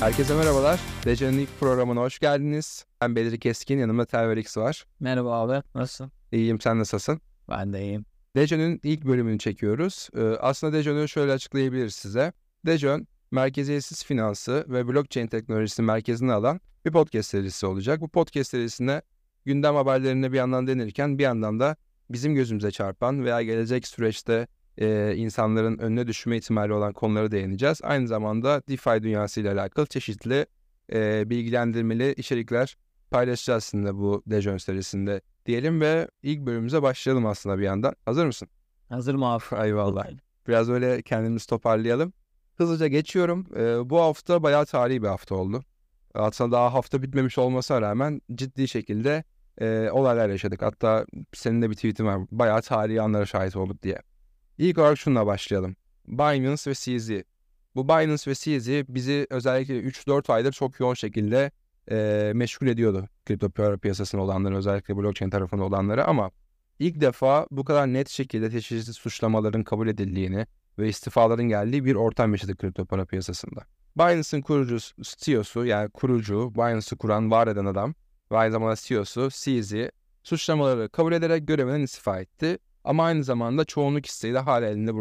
Herkese merhabalar. Dejan'ın ilk programına hoş geldiniz. Ben Bedri Keskin, yanımda Telverix var. Merhaba abi, nasılsın? İyiyim, sen nasılsın? Ben de iyiyim. Dejan'ın ilk bölümünü çekiyoruz. Ee, aslında Dejan'ı şöyle açıklayabiliriz size. Dejan, merkeziyetsiz finansı ve blockchain teknolojisini merkezine alan bir podcast serisi olacak. Bu podcast serisinde gündem haberlerine bir yandan denirken bir yandan da bizim gözümüze çarpan veya gelecek süreçte e, insanların önüne düşme ihtimali olan konuları değineceğiz. Aynı zamanda DeFi dünyası ile alakalı çeşitli e, bilgilendirmeli içerikler paylaşacağız aslında bu Dejon serisinde diyelim ve ilk bölümümüze başlayalım aslında bir yandan. Hazır mısın? Hazırım abi. Eyvallah. Biraz öyle kendimizi toparlayalım. Hızlıca geçiyorum. E, bu hafta bayağı tarihi bir hafta oldu. Aslında daha hafta bitmemiş olmasına rağmen ciddi şekilde e, olaylar yaşadık. Hatta senin de bir tweetin var. Bayağı tarihi anlara şahit olduk diye. İlk olarak şununla başlayalım. Binance ve CZ. Bu Binance ve CZ bizi özellikle 3-4 aydır çok yoğun şekilde e, meşgul ediyordu. Kripto para piyasasında olanları özellikle blockchain tarafında olanları ama ilk defa bu kadar net şekilde çeşitli suçlamaların kabul edildiğini ve istifaların geldiği bir ortam yaşadık kripto para piyasasında. Binance'ın kurucusu, CEO'su yani kurucu, Binance'ı kuran, var eden adam ve aynı zamanda CEO'su CZ suçlamaları kabul ederek görevinden istifa etti ama aynı zamanda çoğunluk isteği de hala elinde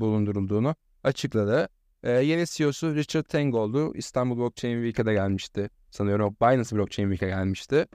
bulundurulduğunu açıkladı. Ee, yeni CEO'su Richard Teng oldu. İstanbul Blockchain Week'e de gelmişti. Sanıyorum Binance Blockchain Week'e gelmişti.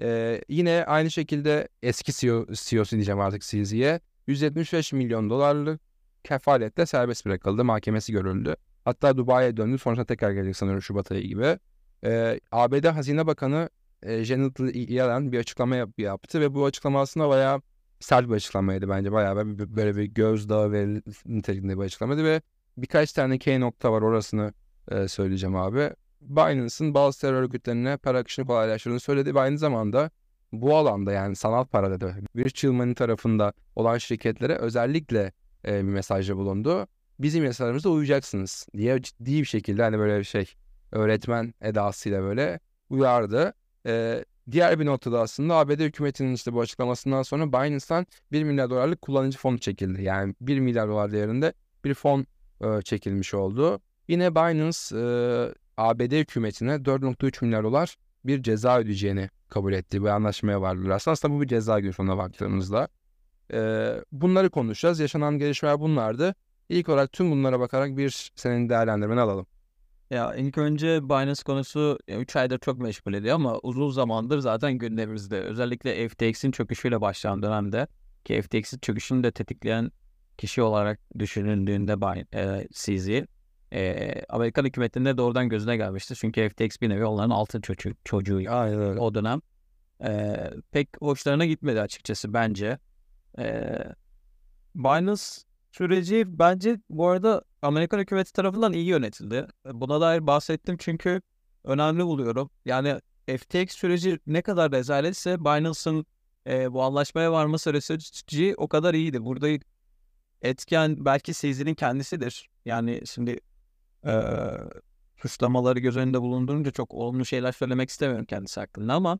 Ee, yine aynı şekilde eski CEO, CEO'su diyeceğim artık CZ'ye 175 milyon dolarlık kefaletle serbest bırakıldı. Mahkemesi görüldü. Hatta Dubai'ye döndü. Sonrasında tekrar gelecek sanıyorum Şubat ayı gibi. Ee, ABD Hazine Bakanı e, Janet Yellen bir açıklama yap- yaptı ve bu açıklama aslında bayağı sert bir açıklamaydı bence. Bayağı bir, böyle bir gözdağı ve niteliğinde bir açıklamaydı ve birkaç tane key nokta var orasını e, söyleyeceğim abi. Binance'ın bazı terör örgütlerine para akışını kolaylaştırdığını söyledi ve aynı zamanda bu alanda yani sanal para dedi. Virtual Money tarafında olan şirketlere özellikle e, bir mesajda bulundu. Bizim yasalarımıza uyacaksınız diye ciddi bir şekilde hani böyle bir şey öğretmen edasıyla böyle uyardı. E, Diğer bir noktada aslında ABD hükümetinin işte bu açıklamasından sonra Binance'dan 1 milyar dolarlık kullanıcı fonu çekildi. Yani 1 milyar dolar değerinde bir fon e, çekilmiş oldu. Yine Binance e, ABD hükümetine 4.3 milyar dolar bir ceza ödeyeceğini kabul etti. Bir anlaşmaya vardılar. Aslında, bu bir ceza sonuna baktığımızda. E, bunları konuşacağız. Yaşanan gelişmeler bunlardı. İlk olarak tüm bunlara bakarak bir senin değerlendirmeni alalım. Ya ilk önce Binance konusu 3 aydır çok meşgul ediyor ama uzun zamandır zaten gündemimizde. Özellikle FTX'in çöküşüyle başlayan dönemde ki FTX'in çöküşünü de tetikleyen kişi olarak düşünüldüğünde e, CZ e, Amerikan hükümetinde doğrudan gözüne gelmişti. Çünkü FTX bir nevi onların altın çocuğu, çocuğu Aynen öyle. o dönem. E, pek hoşlarına gitmedi açıkçası bence. E, Binance süreci bence bu arada Amerikan hükümeti tarafından iyi yönetildi. Buna dair bahsettim çünkü önemli buluyorum. Yani FTX süreci ne kadar rezaletse Binance'ın e, bu anlaşmaya varma süreci o kadar iyiydi. Burada etken belki Sezi'nin kendisidir. Yani şimdi e, suçlamaları göz önünde bulundurunca çok olumlu şeyler söylemek istemiyorum kendisi hakkında ama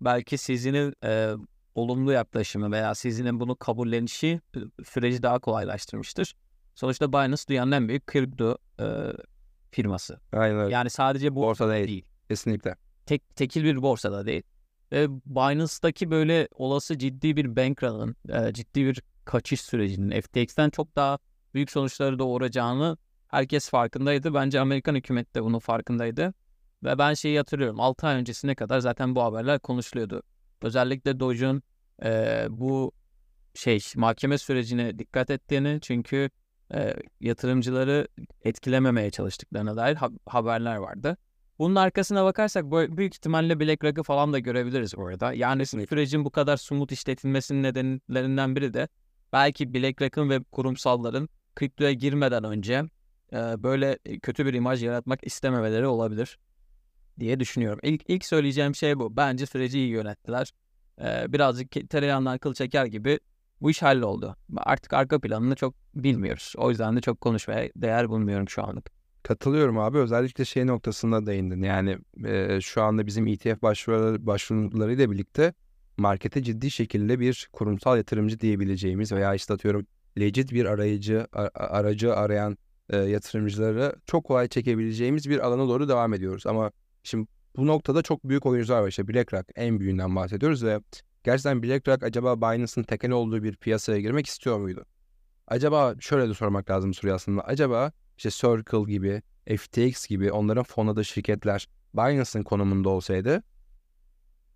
belki Sezi'nin e, olumlu yaklaşımı veya Sezi'nin bunu kabullenişi süreci daha kolaylaştırmıştır. Sonuçta Binance dünyanın en büyük kripto e, firması. Aynen öyle. Yani sadece bu Borsa değil. değil. Kesinlikle. Tek, tekil bir borsada değil. Ve Binance'daki böyle olası ciddi bir bank run'ın, e, ciddi bir kaçış sürecinin FTX'ten çok daha büyük sonuçları doğuracağını herkes farkındaydı. Bence Amerikan hükümeti de bunun farkındaydı. Ve ben şeyi hatırlıyorum. 6 ay öncesine kadar zaten bu haberler konuşuluyordu. Özellikle Doge'un e, bu şey mahkeme sürecine dikkat ettiğini çünkü e, yatırımcıları etkilememeye çalıştıklarına dair ha- haberler vardı. Bunun arkasına bakarsak büyük ihtimalle BlackRock'ı falan da görebiliriz orada. Yani sürecin bu kadar sumut işletilmesinin nedenlerinden biri de belki BlackRock'ın ve kurumsalların kriptoya girmeden önce e, böyle kötü bir imaj yaratmak istememeleri olabilir diye düşünüyorum. İlk, ilk söyleyeceğim şey bu. Bence süreci iyi yönettiler. E, birazcık tereyağından kıl çeker gibi bu iş halloldu. Artık arka planını çok bilmiyoruz. O yüzden de çok konuşmaya değer bulmuyorum şu anlık. Katılıyorum abi. Özellikle şey noktasında değindin. Yani e, şu anda bizim ETF başvuruları, başvurularıyla birlikte markete ciddi şekilde bir kurumsal yatırımcı diyebileceğimiz veya işte atıyorum legit bir arayıcı a- aracı arayan e, yatırımcıları çok kolay çekebileceğimiz bir alana doğru devam ediyoruz. Ama şimdi bu noktada çok büyük oyuncular var. İşte BlackRock en büyüğünden bahsediyoruz ve gerçekten BlackRock acaba Binance'ın tekel olduğu bir piyasaya girmek istiyor muydu? Acaba şöyle de sormak lazım soruyu aslında. Acaba işte Circle gibi, FTX gibi onların fonladığı şirketler Binance'ın konumunda olsaydı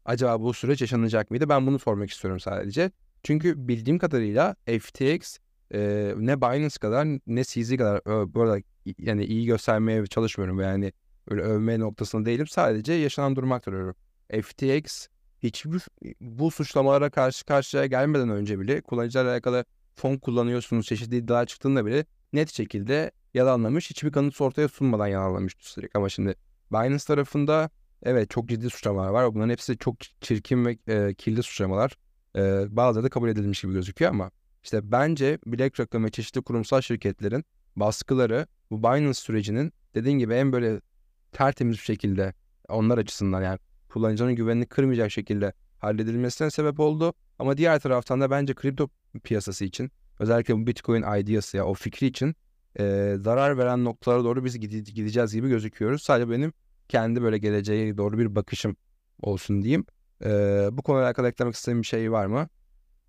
acaba bu süreç yaşanacak mıydı? Ben bunu sormak istiyorum sadece. Çünkü bildiğim kadarıyla FTX e, ne Binance kadar ne CZ kadar ö, bu yani iyi göstermeye çalışmıyorum yani öyle övme noktasında değilim. Sadece yaşanan durumu aktarıyorum. FTX hiçbir bu suçlamalara karşı karşıya gelmeden önce bile kullanıcılarla alakalı fon kullanıyorsunuz çeşitli iddialar çıktığında bile net şekilde yalanlamış. Hiçbir kanıt ortaya sunmadan yalanlamış üstelik. Ama şimdi Binance tarafında evet çok ciddi suçlamalar var. Bunların hepsi çok çirkin ve e, kirli suçlamalar. E, bazıları da kabul edilmiş gibi gözüküyor ama işte bence BlackRock'ın ve çeşitli kurumsal şirketlerin baskıları bu Binance sürecinin dediğin gibi en böyle tertemiz bir şekilde onlar açısından yani kullanıcının güvenini kırmayacak şekilde halledilmesine sebep oldu. Ama diğer taraftan da bence kripto piyasası için özellikle bu Bitcoin ideası ya o fikri için e, zarar veren noktalara doğru biz gideceğiz gibi gözüküyoruz. Sadece benim kendi böyle geleceğe doğru bir bakışım olsun diyeyim. E, bu konuyla alakalı eklemek istediğim bir şey var mı?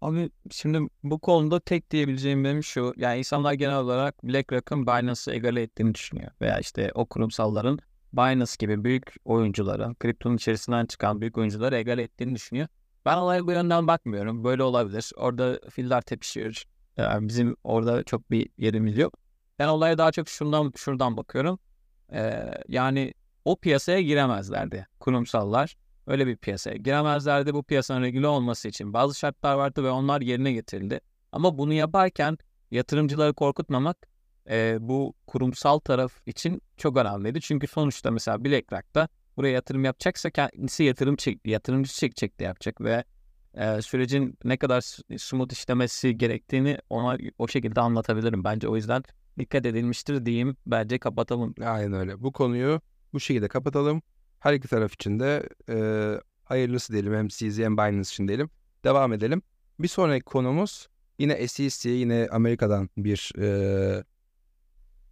Abi şimdi bu konuda tek diyebileceğim benim şu. Yani insanlar genel olarak BlackRock'ın Binance'ı egale ettiğini düşünüyor. Veya işte o kurumsalların Binance gibi büyük oyuncuları, kriptonun içerisinden çıkan büyük oyuncuları egale ettiğini düşünüyor. Ben olaya bu yönden bakmıyorum. Böyle olabilir. Orada filler tepişiyor. Yani bizim orada çok bir yerimiz yok. Ben olaya daha çok şundan şuradan bakıyorum. Ee, yani o piyasaya giremezlerdi kurumsallar. Öyle bir piyasaya giremezlerdi. Bu piyasanın regüle olması için bazı şartlar vardı ve onlar yerine getirildi. Ama bunu yaparken yatırımcıları korkutmamak e, bu kurumsal taraf için çok önemliydi. Çünkü sonuçta mesela BlackRock'ta buraya yatırım yapacaksa kendisi yatırım çek, yatırımcı çekecek de yapacak ve e, sürecin ne kadar smooth işlemesi gerektiğini ona o şekilde anlatabilirim. Bence o yüzden dikkat edilmiştir diyeyim. Bence kapatalım. Aynen öyle. Bu konuyu bu şekilde kapatalım. Her iki taraf için de e, hayırlısı diyelim. Hem CZ hem Binance için diyelim. Devam edelim. Bir sonraki konumuz yine SEC, yine Amerika'dan bir e,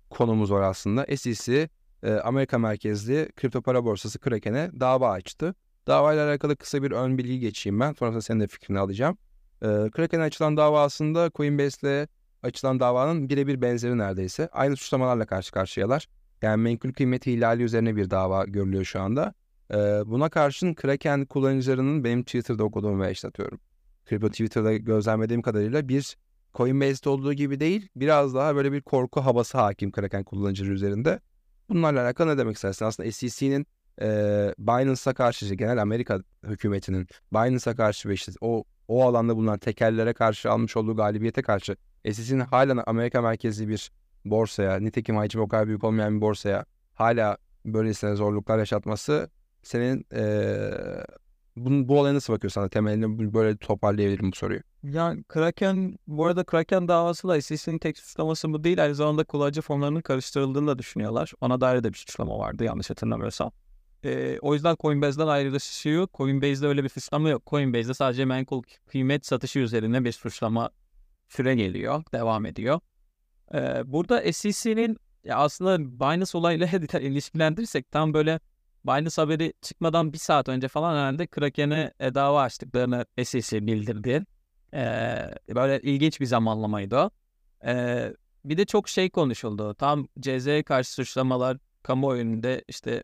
konumuz var aslında. SEC, e, Amerika merkezli kripto para borsası Kraken'e dava açtı. Davayla alakalı kısa bir ön bilgi geçeyim ben. Sonrasında senin de fikrini alacağım. E, Kraken'e açılan dava aslında Coinbase'le açılan davanın birebir benzeri neredeyse. Aynı suçlamalarla karşı karşıyalar. Yani menkul kıymeti ihlali üzerine bir dava görülüyor şu anda. Ee, buna karşın Kraken kullanıcılarının benim Twitter'da okuduğum ve işletiyorum. Kripto Twitter'da gözlemlediğim kadarıyla bir Coinbase'de olduğu gibi değil, biraz daha böyle bir korku havası hakim Kraken kullanıcıları üzerinde. Bunlarla alakalı ne demek istersin? Aslında SEC'nin e, Binance'a karşı, genel Amerika hükümetinin Binance'a karşı ve işte o o alanda bulunan tekerlere karşı almış olduğu galibiyete karşı SEC'nin hala Amerika merkezli bir borsaya, nitekim hacmi o kadar büyük olmayan bir borsaya hala böylesine zorluklar yaşatması senin ee, bu, bu olaya nasıl bakıyorsun? Sana temelini böyle toparlayabilirim bu soruyu. Ya Kraken, bu arada Kraken davasıyla SEC'nin tek suçlaması bu değil. Aynı zamanda kullanıcı fonlarının karıştırıldığını da düşünüyorlar. Ona dair de bir suçlama vardı yanlış hatırlamıyorsam. Ee, o yüzden Coinbase'den ayrılışıyor. Coinbase'de öyle bir suçlama yok. Coinbase'de sadece menkul kıymet satışı üzerine bir suçlama süre geliyor, devam ediyor. Ee, burada SEC'nin aslında Binance olayıyla ilişkilendirirsek tam böyle Binance haberi çıkmadan bir saat önce falan herhalde Kraken'e e, dava açtıklarını SEC bildirdi. Ee, böyle ilginç bir zamanlamaydı o. Ee, bir de çok şey konuşuldu. Tam CZ'ye karşı suçlamalar kamuoyunda işte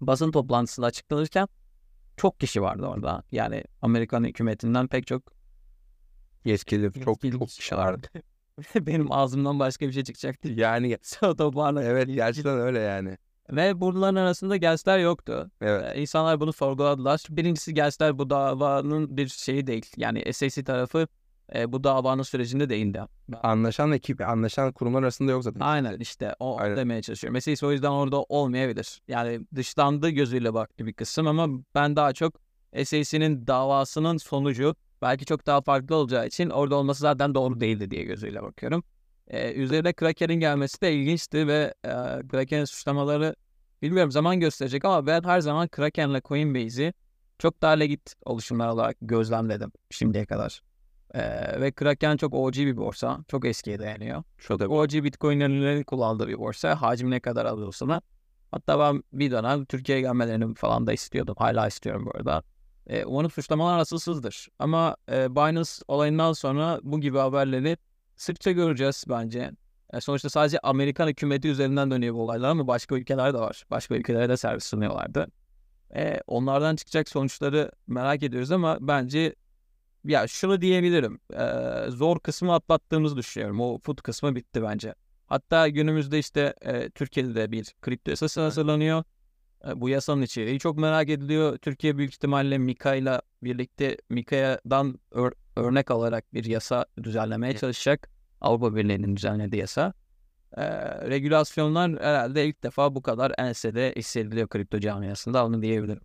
basın toplantısında açıklanırken çok kişi vardı orada. Yani Amerikan hükümetinden pek çok yetkili, çok çok kişi vardı. Benim ağzımdan başka bir şey çıkacaktı. Yani otoparla. Evet gerçekten öyle yani. Ve bunların arasında Gensler yoktu. Evet. Ee, insanlar bunu sorguladılar. Birincisi Gensler bu davanın bir şeyi değil. Yani SEC tarafı e, bu davanın sürecinde değildi. Anlaşan ekip, anlaşan kurumlar arasında yok zaten. Aynen işte o Aynen. demeye çalışıyorum. Mesela o yüzden orada olmayabilir. Yani dışlandığı gözüyle baktı bir kısım ama ben daha çok SEC'nin davasının sonucu belki çok daha farklı olacağı için orada olması zaten doğru değildi diye gözüyle bakıyorum. Ee, üzerine Kraken'in gelmesi de ilginçti ve e, Kraken'in suçlamaları bilmiyorum zaman gösterecek ama ben her zaman Kraken'le Coinbase'i çok daha legit oluşumlar olarak gözlemledim şimdiye kadar. Ee, ve Kraken çok OG bir borsa. Çok eskiye dayanıyor. Da OG Bitcoin'lerin kullandığı bir borsa. Hacmi ne kadar alıyorsa Hatta ben bir dönem Türkiye'ye gelmelerini falan da istiyordum. Hala istiyorum bu arada. E, umarım suçlamalar asılsızdır. Ama e, Binance olayından sonra bu gibi haberleri sıkça göreceğiz bence. E, sonuçta sadece Amerikan hükümeti üzerinden dönüyor bu olaylar ama başka ülkeler de var. Başka ülkelere de servis sunuyorlardı. E, onlardan çıkacak sonuçları merak ediyoruz ama bence ya şunu diyebilirim. E, zor kısmı atlattığımızı düşünüyorum. O food kısmı bitti bence. Hatta günümüzde işte e, Türkiye'de de bir kripto yasası hazırlanıyor. Bu yasanın içeriği çok merak ediliyor. Türkiye büyük ihtimalle Mika ile birlikte Mika'dan ör- örnek alarak bir yasa düzenlemeye çalışacak. Avrupa Birliği'nin düzenlediği yasa. E, regülasyonlar herhalde ilk defa bu kadar ensede hissediliyor kripto camiasında onu diyebilirim.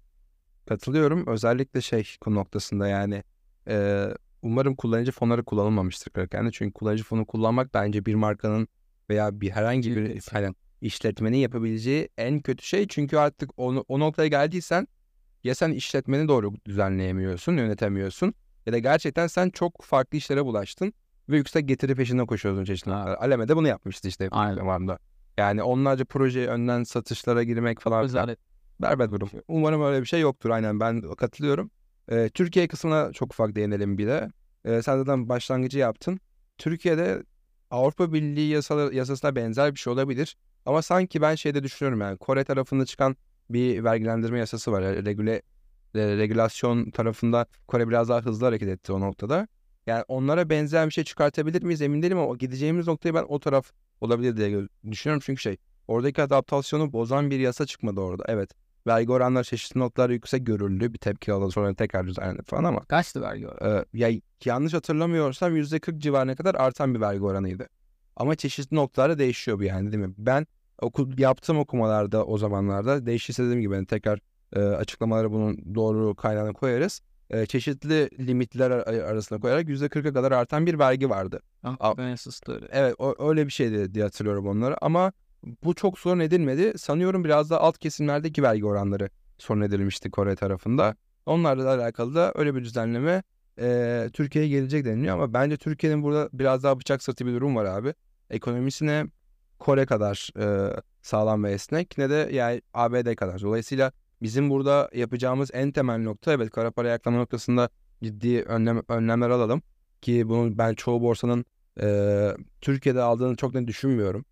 Katılıyorum. Özellikle şey konu noktasında yani e, umarım kullanıcı fonları kullanılmamıştır Kraken'de. Çünkü kullanıcı fonu kullanmak bence bir markanın veya bir herhangi bir aynen, işletmenin yapabileceği en kötü şey. Çünkü artık onu, o noktaya geldiysen ya sen işletmeni doğru düzenleyemiyorsun, yönetemiyorsun ya da gerçekten sen çok farklı işlere bulaştın ve yüksek getiri peşinden koşuyorsun çeşitli. Aleme de bunu yapmıştı işte zamanında. Yani onlarca proje önden satışlara girmek falan. Özellikle. Berbat durum. Umarım öyle bir şey yoktur. Aynen ben katılıyorum. Ee, Türkiye kısmına çok ufak değinelim bir de. Ee, sen zaten başlangıcı yaptın. Türkiye'de Avrupa Birliği yasaları, yasasına benzer bir şey olabilir. Ama sanki ben şeyde düşünüyorum yani Kore tarafında çıkan bir vergilendirme yasası var. Yani regüle, regülasyon tarafında Kore biraz daha hızlı hareket etti o noktada. Yani onlara benzer bir şey çıkartabilir miyiz emin değilim ama gideceğimiz noktayı ben o taraf olabilir diye düşünüyorum. Çünkü şey oradaki adaptasyonu bozan bir yasa çıkmadı orada. Evet vergi oranları çeşitli noktalarda yüksek görüldü. Bir tepki aldı sonra tekrar düzenlendi falan ama. Kaçtı vergi oranı? E, ya yanlış hatırlamıyorsam %40 civarına kadar artan bir vergi oranıydı. Ama çeşitli noktalarda değişiyor bu yani değil mi? Ben okul yaptığım okumalarda o zamanlarda değişirse dediğim gibi yani tekrar e, açıklamaları bunun doğru kaynağına koyarız. E, çeşitli limitler arasında koyarak %40'a kadar artan bir vergi vardı. Ah, ben Evet o, öyle bir şeydi diye hatırlıyorum onları ama bu çok sorun edilmedi. Sanıyorum biraz da alt kesimlerdeki vergi oranları sorun edilmişti Kore tarafında. Onlarla da alakalı da öyle bir düzenleme e, Türkiye'ye gelecek deniliyor ama bence Türkiye'nin burada biraz daha bıçak sırtı bir durum var abi. Ekonomisine Kore kadar e, sağlam ve esnek ne de yani ABD kadar. Dolayısıyla bizim burada yapacağımız en temel nokta evet kara para yaklama noktasında ciddi önlem, önlemler alalım. Ki bunu ben çoğu borsanın e, Türkiye'de aldığını çok net düşünmüyorum.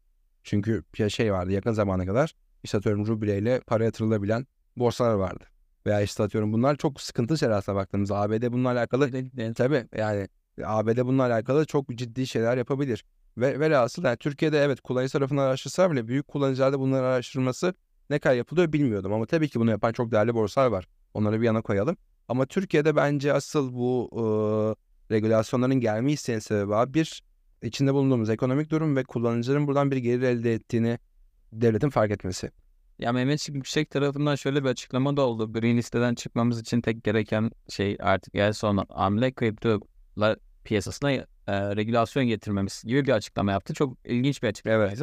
Çünkü şey vardı yakın zamana kadar işte atıyorum ruble ile para yatırılabilen borsalar vardı. Veya işte atıyorum bunlar çok sıkıntı aslında baktığımızda. ABD bununla alakalı tabii yani ABD bununla alakalı çok ciddi şeyler yapabilir. Ve velhasıl yani Türkiye'de evet kullanıcı tarafından araştırsa bile büyük kullanıcılarda bunların araştırılması ne kadar yapılıyor bilmiyordum. Ama tabii ki bunu yapan çok değerli borsalar var. Onları bir yana koyalım. Ama Türkiye'de bence asıl bu e, regülasyonların gelme isteyen sebebi abi bir içinde bulunduğumuz ekonomik durum ve kullanıcıların buradan bir gelir elde ettiğini devletin fark etmesi. Ya Mehmet Yüksek tarafından şöyle bir açıklama da oldu. Green listeden çıkmamız için tek gereken şey artık en son hamle kriptolar piyasasına e, regülasyon getirmemiz gibi bir açıklama yaptı. Çok ilginç bir açıklama. Evet.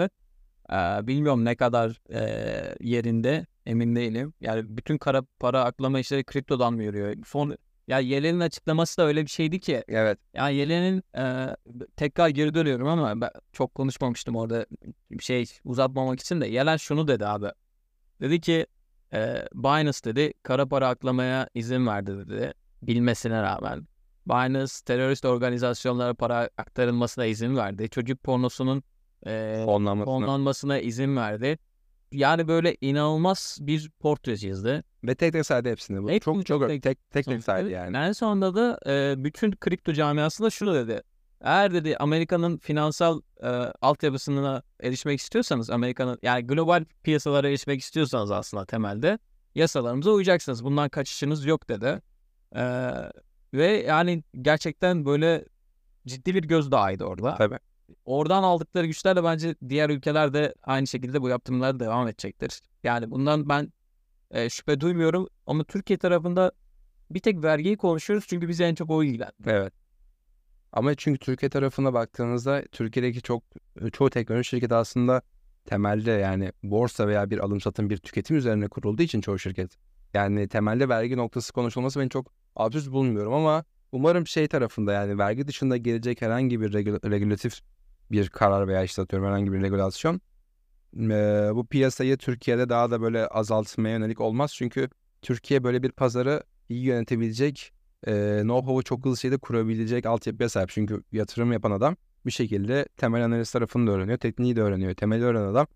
E, bilmiyorum ne kadar e, yerinde emin değilim. Yani bütün kara para aklama işleri kriptodan mı yürüyor? Son ya Yelen'in açıklaması da öyle bir şeydi ki. Evet. Yani Yelen'in e, tekrar geri dönüyorum ama ben çok konuşmamıştım orada bir şey uzatmamak için de. Yelen şunu dedi abi. Dedi ki e, Binance dedi kara para aklamaya izin verdi dedi. Bilmesine rağmen. Binance terörist organizasyonlara para aktarılmasına izin verdi. Çocuk pornosunun e, fonlanmasına izin verdi yani böyle inanılmaz bir portre çizdi. Ve tek tek saydı hepsini. Bu Hep çok çok tek tek tek, tek saydı yani. En sonunda da e, bütün kripto camiasında şunu dedi. Eğer dedi Amerika'nın finansal e, altyapısına erişmek istiyorsanız Amerika'nın yani global piyasalara erişmek istiyorsanız aslında temelde yasalarımıza uyacaksınız. Bundan kaçışınız yok dedi. E, ve yani gerçekten böyle ciddi bir gözdağıydı orada. Tabii oradan aldıkları güçlerle bence diğer ülkeler de aynı şekilde bu yaptırımlara devam edecektir. Yani bundan ben e, şüphe duymuyorum ama Türkiye tarafında bir tek vergiyi konuşuyoruz çünkü bizi en çok o ilgilendiriyor. Evet. Ama çünkü Türkiye tarafına baktığınızda Türkiye'deki çok çoğu teknoloji şirketi aslında temelde yani borsa veya bir alım satım bir tüketim üzerine kurulduğu için çoğu şirket. Yani temelde vergi noktası konuşulması ben çok absürt bulmuyorum ama Umarım şey tarafında yani vergi dışında gelecek herhangi bir regül- regülatif bir karar veya işte atıyorum herhangi bir regulasyon eee, bu piyasayı Türkiye'de daha da böyle azaltmaya yönelik olmaz. Çünkü Türkiye böyle bir pazarı iyi yönetebilecek, eee know-how'u çok hızlı şekilde kurabilecek altyapıya sahip. Çünkü yatırım yapan adam bir şekilde temel analiz tarafını da öğreniyor, tekniği de öğreniyor. Temeli öğrenen adam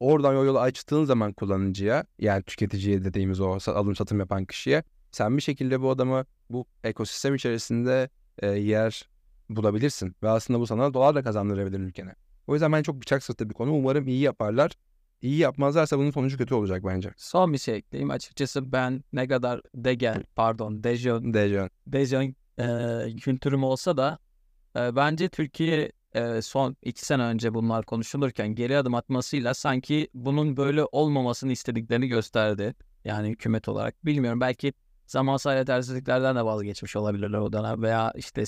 oradan o yolu açtığın zaman kullanıcıya yani tüketiciye dediğimiz o alım satım yapan kişiye sen bir şekilde bu adamı bu ekosistem içerisinde e, yer bulabilirsin. Ve aslında bu sana dolar da kazandırabilir ülkene. O yüzden ben çok bıçak sırtı bir konu. Umarım iyi yaparlar. İyi yapmazlarsa bunun sonucu kötü olacak bence. Son bir şey ekleyeyim. Açıkçası ben ne kadar Degen, pardon Dejon, Dejan. Dejon e, kültürüm olsa da e, bence Türkiye e, son iki sene önce bunlar konuşulurken geri adım atmasıyla sanki bunun böyle olmamasını istediklerini gösterdi. Yani hükümet olarak. Bilmiyorum belki zamansal yetersizliklerden de vazgeçmiş olabilirler o dönem veya işte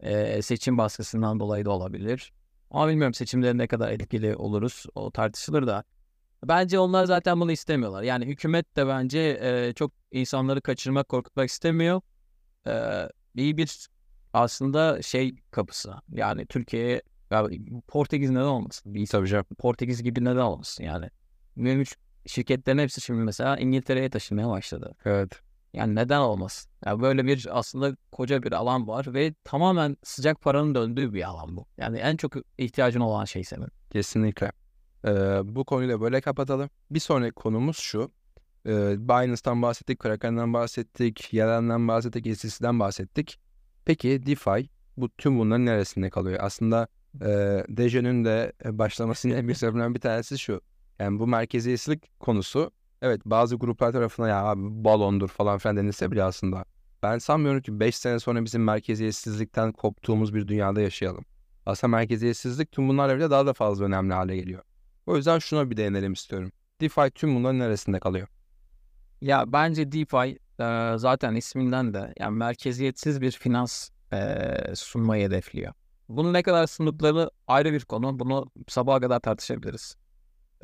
e, seçim baskısından dolayı da olabilir. Ama bilmiyorum seçimlerin ne kadar etkili oluruz o tartışılır da. Bence onlar zaten bunu istemiyorlar. Yani hükümet de bence e, çok insanları kaçırmak, korkutmak istemiyor. E, iyi bir aslında şey kapısı. Yani Türkiye'ye Portekiz neden olmasın? Bir Tabii canım. Portekiz gibi neden olmasın yani? Benim şirketlerin hepsi şimdi mesela İngiltere'ye taşınmaya başladı. Evet. Yani neden olmasın? Ya böyle bir aslında koca bir alan var ve tamamen sıcak paranın döndüğü bir alan bu. Yani en çok ihtiyacın olan şey senin. Kesinlikle. Ee, bu konuyu da böyle kapatalım. Bir sonraki konumuz şu. Ee, Binance'dan bahsettik, Kraken'den bahsettik, Yelen'den bahsettik, SEC'den bahsettik. Peki DeFi bu tüm bunların neresinde kalıyor? Aslında e, Dejan'ın de başlamasının en büyük sebeplerinden bir tanesi şu. Yani bu merkeziyetçilik konusu evet bazı gruplar tarafından ya abi balondur falan filan denilse bile aslında ben sanmıyorum ki 5 sene sonra bizim merkeziyetsizlikten koptuğumuz bir dünyada yaşayalım. Aslında merkeziyetsizlik tüm bunlarla bile daha da fazla önemli hale geliyor. O yüzden şuna bir değinelim istiyorum. DeFi tüm bunların neresinde kalıyor? Ya bence DeFi zaten isminden de yani merkeziyetsiz bir finans sunmayı hedefliyor. Bunu ne kadar sundukları ayrı bir konu. Bunu sabaha kadar tartışabiliriz.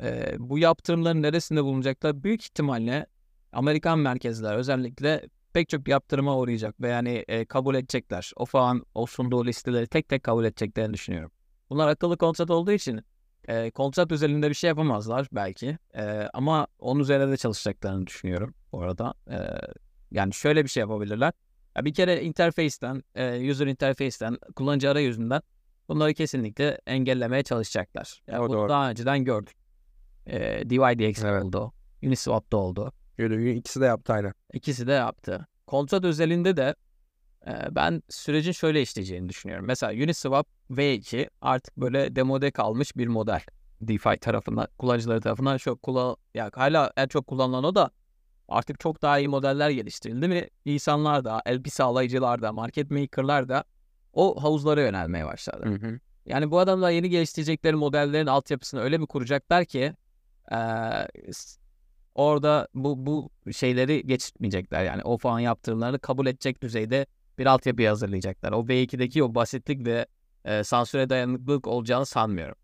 E, bu yaptırımların neresinde bulunacaklar? Büyük ihtimalle Amerikan merkezler özellikle pek çok yaptırıma uğrayacak ve yani e, kabul edecekler. O falan o sunduğu listeleri tek tek kabul edeceklerini düşünüyorum. Bunlar akıllı kontrat olduğu için e, kontrat üzerinde bir şey yapamazlar belki. E, ama onun üzerine de çalışacaklarını düşünüyorum bu arada. E, yani şöyle bir şey yapabilirler. Ya bir kere interface'ten, e, user interface'ten, kullanıcı arayüzünden bunları kesinlikle engellemeye çalışacaklar. Yani O bunu doğru. daha önceden gördük. E, DYDX Evet. oldu. Uniswap'ta oldu. Öyle ikisi de yaptı aynı. İkisi de yaptı. Kontrat özelinde de e, ben sürecin şöyle işleyeceğini düşünüyorum. Mesela Uniswap V2 artık böyle demode kalmış bir model. DeFi tarafından, kullanıcıları tarafından çok kullan ya hala en çok kullanılan o da artık çok daha iyi modeller geliştirildi ve insanlar da, LP sağlayıcılar da, market maker'lar da o havuzlara yönelmeye başladı. Hı hı. Yani bu adamlar yeni geliştirecekleri modellerin altyapısını öyle bir kuracaklar ki eee, s- orada bu bu şeyleri geçirtmeyecekler. Yani o falan yaptırımlarını kabul edecek düzeyde bir altyapı hazırlayacaklar. O V2'deki o basitlik ve eee, sansüre dayanıklılık olacağını sanmıyorum.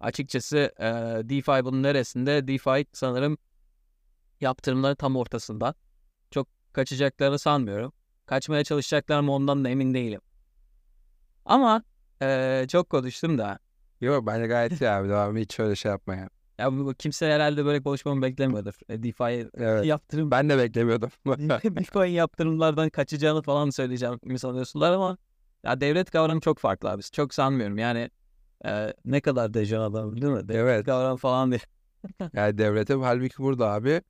Açıkçası eee DeFi bunun neresinde? DeFi sanırım yaptırımların tam ortasında. Çok kaçacaklarını sanmıyorum. Kaçmaya çalışacaklar mı ondan da emin değilim. Ama eee, çok konuştum da. Yok bence gayet iyi abi. Devam hiç öyle şey yapma ya. Bu, kimse herhalde böyle konuşmamı beklemiyordur. E, DeFi Evet. yaptırım Ben de beklemiyordum. Bitcoin yaptırımlardan kaçacağını falan söyleyeceğim mi sanıyorsunlar ama ya devlet kavramı çok farklı abi. Çok sanmıyorum. Yani e, ne kadar dejan adam değil mi? Devlet Evet. kavramı falan değil. Yani devlete halbuki burada abi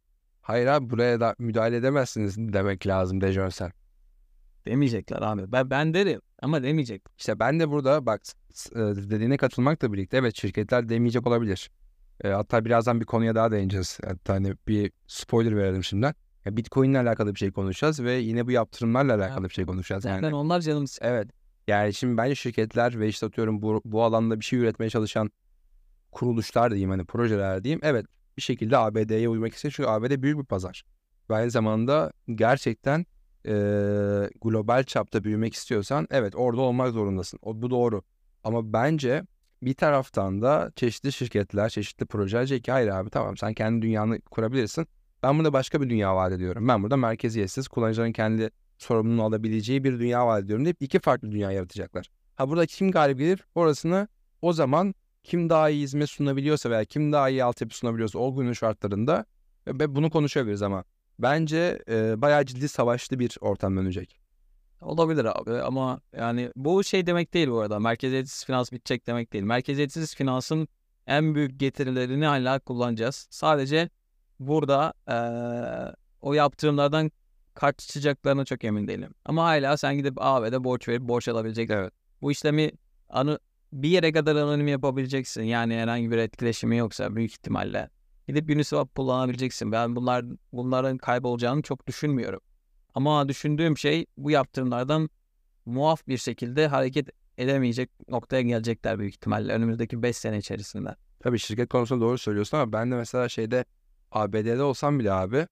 hayır abi buraya da müdahale edemezsiniz demek lazım Dejonsen. Demeyecekler abi. Ben, ben derim ama demeyecek. İşte ben de burada bak dediğine katılmakla birlikte evet şirketler demeyecek olabilir. E, hatta birazdan bir konuya daha değineceğiz. Hatta hani bir spoiler verelim şimdiden. Ya Bitcoin'le alakalı bir şey konuşacağız ve yine bu yaptırımlarla alakalı bir şey konuşacağız. Yani. Zaten onlar canım Evet. Yani şimdi bence şirketler ve işte atıyorum bu, bu alanda bir şey üretmeye çalışan kuruluşlar diyeyim hani projeler diyeyim. Evet bir şekilde ABD'ye uymak istiyor çünkü ABD büyük bir pazar. Ve aynı zamanda gerçekten eee, global çapta büyümek istiyorsan evet orada olmak zorundasın. O, bu doğru. Ama bence bir taraftan da çeşitli şirketler, çeşitli projeler diyecek ki hayır abi tamam sen kendi dünyanı kurabilirsin. Ben burada başka bir dünya vaat ediyorum. Ben burada merkeziyetsiz kullanıcıların kendi sorumluluğunu alabileceği bir dünya vaat ediyorum deyip iki farklı dünya yaratacaklar. Ha burada kim galip gelir orasını o zaman kim daha iyi hizmet sunabiliyorsa veya kim daha iyi altyapı sunabiliyorsa o günün şartlarında ve bunu konuşabiliriz ama bence e, bayağı ciddi savaşlı bir ortam dönecek. Olabilir abi ama yani bu şey demek değil bu arada. Merkeziyetsiz finans bitecek demek değil. Merkeziyetsiz finansın en büyük getirilerini hala kullanacağız. Sadece burada eee, o yaptırımlardan kaçacaklarına çok emin değilim. Ama hala sen gidip AB'de borç verip borç alabileceksin. Evet. Bu işlemi anı, bir yere kadar anonim yapabileceksin. Yani herhangi bir etkileşimi yoksa büyük ihtimalle. Gidip Uniswap kullanabileceksin. Ben bunlar bunların kaybolacağını çok düşünmüyorum. Ama düşündüğüm şey bu yaptırımlardan muaf bir şekilde hareket edemeyecek noktaya gelecekler büyük ihtimalle önümüzdeki 5 sene içerisinde. Tabii şirket konusunda doğru söylüyorsun ama ben de mesela şeyde ABD'de olsam bile abi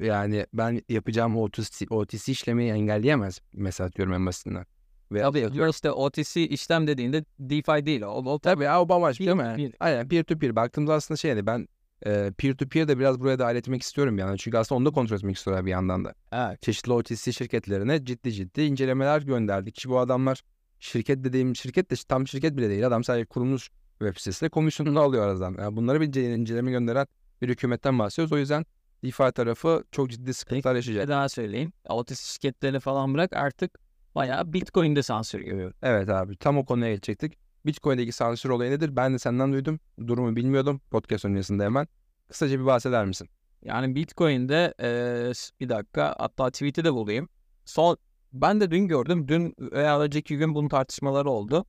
yani ben yapacağım OTC, OTC işlemi engelleyemez mesela diyorum en basitinden. Ve Tabii işte OTC işlem dediğinde DeFi değil o. o Tabii ya o bambaşka değil mi? bir- Aynen peer to peer. Baktığımda aslında şey yani ben e, peer to peer de biraz buraya dahil etmek istiyorum yani. Çünkü aslında onu da kontrol etmek istiyorlar bir yandan da. Evet. Çeşitli OTC şirketlerine ciddi ciddi incelemeler gönderdik ki bu adamlar şirket dediğim şirket de tam şirket bile değil. Adam sadece kurulmuş web sitesinde komisyonunu alıyor aradan. Yani bunlara bir ince- inceleme gönderen bir hükümetten bahsediyoruz. O yüzden DeFi tarafı çok ciddi sıkıntılar yaşayacak. Bir daha söyleyeyim. OTC şirketlerini falan bırak artık bayağı Bitcoin'de sansür görüyor. Evet abi tam o konuya geçecektik. Bitcoin'deki sansür olayı nedir? Ben de senden duydum. Durumu bilmiyordum. Podcast öncesinde hemen. Kısaca bir bahseder misin? Yani Bitcoin'de eee, bir dakika hatta tweet'i de bulayım. Son ben de dün gördüm. Dün veya önceki gün bunun tartışmaları oldu.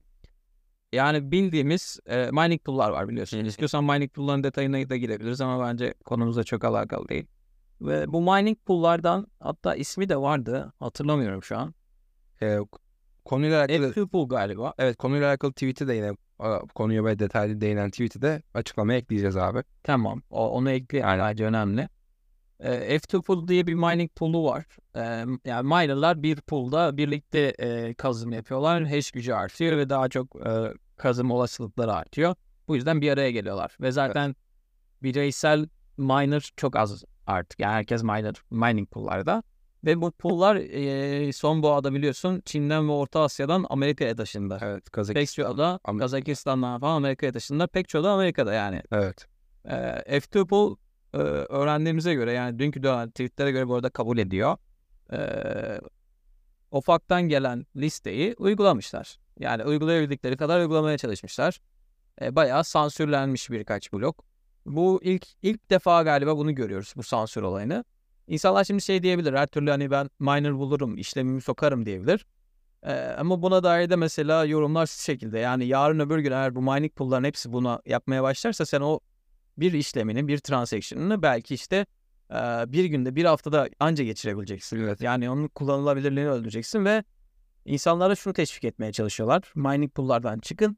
Yani bildiğimiz eee, mining pool'lar var biliyorsun. İstiyorsan mining pool'ların detayına da girebiliriz ama bence konumuzla çok alakalı değil. Ve bu mining pool'lardan hatta ismi de vardı. Hatırlamıyorum şu an. Ee, konuyla alakalı F2 pool galiba. evet konuyla alakalı tweet'i de yine konuya böyle detaylı değinen tweet'i de açıklamaya ekleyeceğiz abi. Tamam. O, onu ekleyelim. Bence önemli. Ee, F2 pool diye bir mining pool'u var. Ee, yani minerlar bir pool'da birlikte e, kazım yapıyorlar. Hash gücü artıyor ve daha çok e, kazım olasılıkları artıyor. Bu yüzden bir araya geliyorlar. Ve zaten bireysel miner çok az artık. Yani herkes miner, mining pool'larda. Ve bu pool'lar e, son boğada biliyorsun Çin'den ve Orta Asya'dan Amerika'ya taşındı. Evet Pek Kazakistan. çoğu da Am- Kazakistan'dan falan Amerika'ya taşındı. Pek çoğu da Amerika'da yani. Evet. Ee, F2 pool e, öğrendiğimize göre yani dünkü dönen tweetlere göre bu arada kabul ediyor. Ee, OFAC'tan gelen listeyi uygulamışlar. Yani uygulayabildikleri kadar uygulamaya çalışmışlar. Ee, bayağı sansürlenmiş birkaç blok. Bu ilk ilk defa galiba bunu görüyoruz bu sansür olayını. İnsanlar şimdi şey diyebilir her türlü hani ben miner bulurum işlemimi sokarım diyebilir. Ee, ama buna dair de mesela yorumlar şu şekilde yani yarın öbür gün eğer bu mining pool'ların hepsi buna yapmaya başlarsa sen o bir işlemini, bir transaction'ını belki işte e, bir günde, bir haftada anca geçirebileceksin. Evet. Yani onun kullanılabilirliğini öldüreceksin ve insanlara şunu teşvik etmeye çalışıyorlar. Mining pool'lardan çıkın.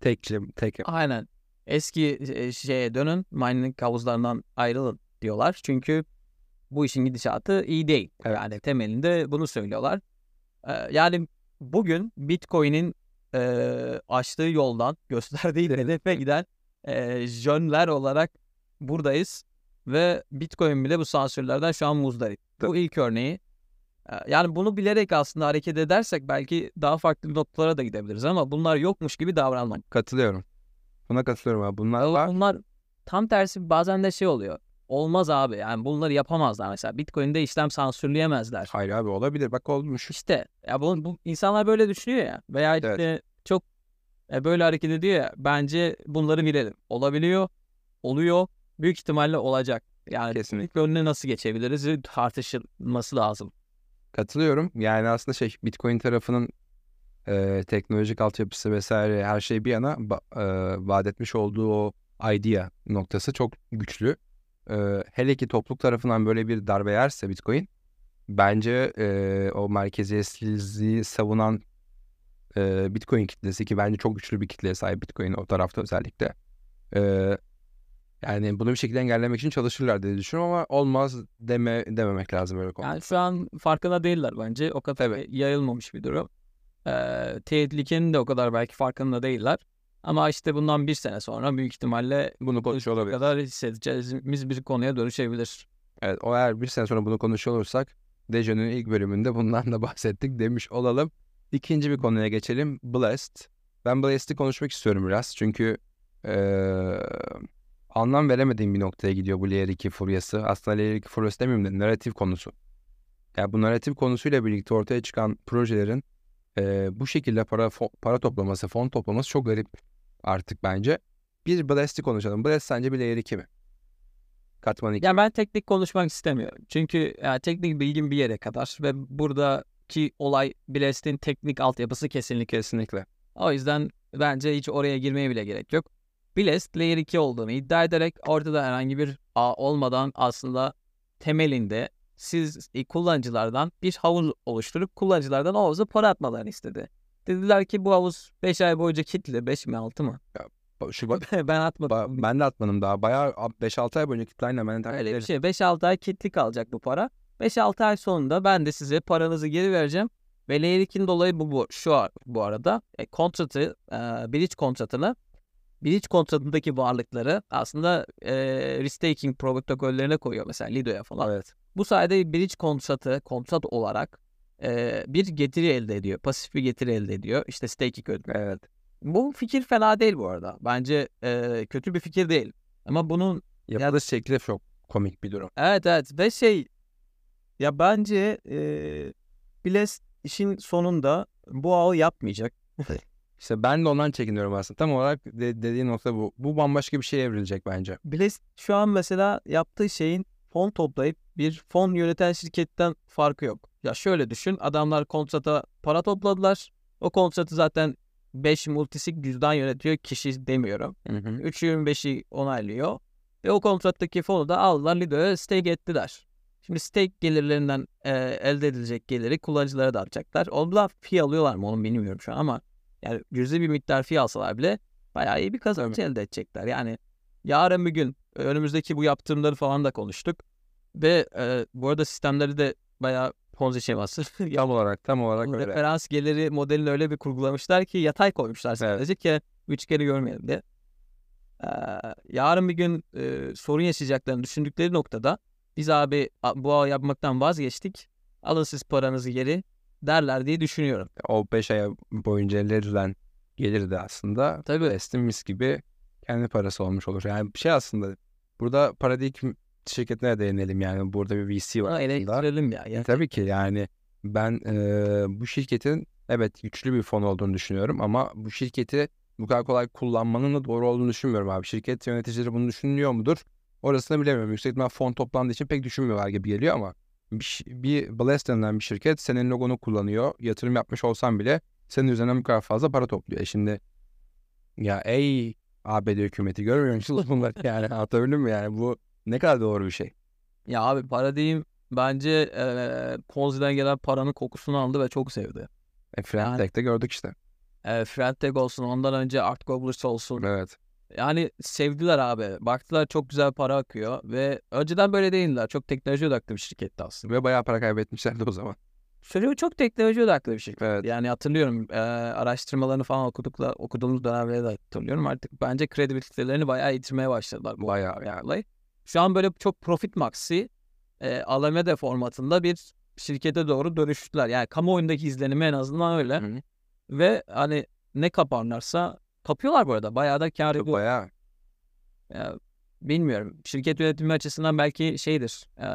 Tekçi, tek. Aynen. Eski şeye dönün. Mining havuzlarından ayrılın diyorlar. Çünkü bu işin gidişatı iyi değil. Evet. Yani temelinde bunu söylüyorlar. Yani bugün Bitcoin'in e, açtığı yoldan gösterdiği hedefe giden e, jönler olarak buradayız. Ve Bitcoin bile bu sansürlerden şu an muzdarip. Bu ilk örneği. Yani bunu bilerek aslında hareket edersek belki daha farklı noktalara da gidebiliriz ama bunlar yokmuş gibi davranmak. Katılıyorum. Buna katılıyorum abi. Bunlar var. Bunlar tam tersi bazen de şey oluyor. Olmaz abi yani bunları yapamazlar mesela. Bitcoin'de işlem sansürleyemezler. Hayır abi olabilir. Bak olmuş. İşte ya bu, bu insanlar böyle düşünüyor ya veya Evet. işte çok e, böyle hareket ediyor ya bence bunları bilelim. Olabiliyor, oluyor, büyük ihtimalle olacak. Yani Kesinlikle. önüne nasıl geçebiliriz tartışılması lazım. Katılıyorum. Yani aslında şey Bitcoin tarafının e, teknolojik altyapısı vesaire her şey bir yana e, vaat etmiş olduğu o idea noktası çok güçlü. E, hele ki topluluk tarafından böyle bir darbe yerse Bitcoin bence e, o merkeziyetsizliği savunan e, Bitcoin kitlesi ki bence çok güçlü bir kitleye sahip Bitcoin o tarafta özellikle. E, yani bunu bir şekilde engellemek için çalışırlar diye düşünüyorum ama olmaz deme dememek lazım öyle konu. Yani şu an farkında değiller bence. O kadar Evet. yayılmamış bir durum. Ee, tehlikenin de o kadar belki farkında değiller. Ama işte bundan bir sene sonra büyük ihtimalle Bunu konuşuyor olabilir. kadar hissedeceğimiz bir konuya dönüşebilir. Evet, o eğer bir sene sonra bunu konuşuyor olursak Dejo'nun ilk bölümünde bundan da bahsettik demiş olalım. İkinci bir konuya geçelim. Blast. Ben Blast'i konuşmak istiyorum biraz. Çünkü eee, anlam veremediğim bir noktaya gidiyor bu Layer 2 furyası. Aslında Layer 2 furyası demeyeyim de narratif konusu. Yani bu narratif konusuyla birlikte ortaya çıkan projelerin eee, bu şekilde para fo- para toplaması, fon toplaması çok garip artık bence. Bir Blast'i konuşalım. Blast sence bir Layer 2 mi? Katman 2. Ya ben teknik konuşmak istemiyorum. Çünkü yani teknik bilgim bir yere kadar ve buradaki olay Blast'in teknik altyapısı kesinlikle. Kesinlikle. O yüzden bence hiç oraya girmeye bile gerek yok. Blast Layer 2 olduğunu iddia ederek ortada herhangi bir ağ olmadan aslında temelinde siz e, kullanıcılardan bir havuz oluşturup kullanıcılardan o havuza para atmalarını istedi. Dediler ki bu havuz 5 ay boyunca kilitli. 5 mi 6 mı? Şu ben atmadım. Ben de atmadım daha. Bayağı 5-6 ay boyunca aynen ben de Öyle bir şey. 5-6 ay kilitli kalacak bu para. 5-6 ay sonunda ben de size paranızı geri vereceğim. Ve Layer 2'nin dolayı bu, bu şu ar- bu arada e, kontratı, e, bridge kontratını bridge kontratındaki varlıkları aslında e, restaking protokollerine koyuyor mesela Lido'ya falan. Evet. Bu sayede bridge kontratı kontrat olarak e, bir getiri elde ediyor. Pasif bir getiri elde ediyor. İşte staking ödeme. Evet. Bu fikir fena değil bu arada. Bence e, kötü bir fikir değil. Ama bunun Yapılış şekli çok komik bir durum. Evet evet ve şey ya bence eee Blast işin sonunda bu ağı yapmayacak. İşte ben de ondan çekiniyorum aslında. Tam olarak de- dediğin nokta bu. Bu bambaşka bir şeye evrilecek bence. Blast şu an mesela yaptığı şeyin fon toplayıp bir fon yöneten şirketten farkı yok. Ya şöyle düşün adamlar kontrata para topladılar. O kontratı zaten 5 multisig cüzdan yönetiyor kişi demiyorum. Hı hı. 3.25'i onaylıyor. Ve o kontrattaki fonu da aldılar Lido'ya stake ettiler. Şimdi stake gelirlerinden e, elde edilecek geliri kullanıcılara dağıtacaklar. Onlar fee alıyorlar mı onu bilmiyorum şu an ama yani cüzi bir miktar fee alsalar bile bayağı iyi bir kazanç elde edecekler. Yani yarın bir gün önümüzdeki bu yaptırımları falan da konuştuk. Ve e, bu arada sistemleri de bayağı Ponzi şeması. Tam olarak tam olarak öyle. Referans geliri modelini öyle bir kurgulamışlar ki yatay koymuşlar sadece ki üç kere görmeyelim diye. Ee, yarın bir gün e, sorun yaşayacaklarını düşündükleri noktada biz abi bu ağı yapmaktan vazgeçtik. Alın siz paranızı geri derler diye düşünüyorum. O 5 ay boyunca elde edilen gelir de aslında Tabii. Mis gibi kendi parası olmuş olur. Yani bir şey aslında burada paradigm şirketine değinelim yani. Burada bir VC var aslında. eleştirelim ya. E, ya. tabii ki yani ben eee, bu şirketin evet güçlü bir fon olduğunu düşünüyorum ama bu şirketi bu kadar kolay kullanmanın da doğru olduğunu düşünmüyorum abi. Şirket yöneticileri bunu düşünüyor mudur? Orasını bilemiyorum. Yüksek ihtimal fon toplandığı için pek düşünmüyorlar gibi geliyor ama bir, bir Blast denilen bir şirket senin logonu kullanıyor. Yatırım yapmış olsan bile senin üzerinden bu kadar fazla para topluyor. E şimdi ya ey ABD hükümeti görmüyor musunuz bunları yani anlatabildim mi yani bu ne kadar doğru bir şey. Ya abi para diyeyim bence e, Ponzi'den gelen paranın kokusunu aldı ve çok sevdi. E, Friendtech'te gördük işte. E, Friendtech olsun ondan önce Art Gobblers olsun. Evet. Yani sevdiler abi. Baktılar çok güzel para akıyor ve önceden böyle değiller. Çok teknoloji odaklı bir şirketti aslında. Ve bayağı para kaybetmişlerdi o zaman. Söylüyor çok teknoloji odaklı bir şirket. Evet. Yani hatırlıyorum e, araştırmalarını falan okudukla, okuduğumuz dönemleri de hatırlıyorum. Artık bence kredibilitelerini bayağı yitirmeye başladılar. Bu Bayağı yani. olay. Şu an böyle çok profit maxi e, Alameda formatında bir şirkete doğru dönüştüler. Yani kamuoyundaki izlenimi en azından öyle. Hı. Ve hani ne kaparlarsa kapıyorlar bu arada. Bayağı da kar ediyor. Bayağı. Ya, bilmiyorum. Şirket yönetimi açısından belki şeydir. E,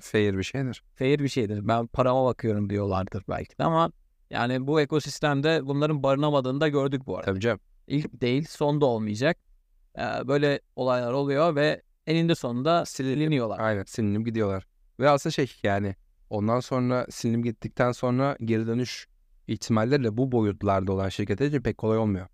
Fair bir şeydir. fair bir şeydir. Ben parama bakıyorum diyorlardır belki de ama yani bu ekosistemde bunların barınamadığını da gördük bu arada. Tabii canım. İlk değil, son da olmayacak. Ee, böyle olaylar oluyor ve eninde sonunda siliniyorlar. Aynen silinip gidiyorlar. Ve aslında şey yani ondan sonra silinip gittikten sonra geri dönüş ihtimalleri de bu boyutlarda olan şirketler için pek kolay olmuyor.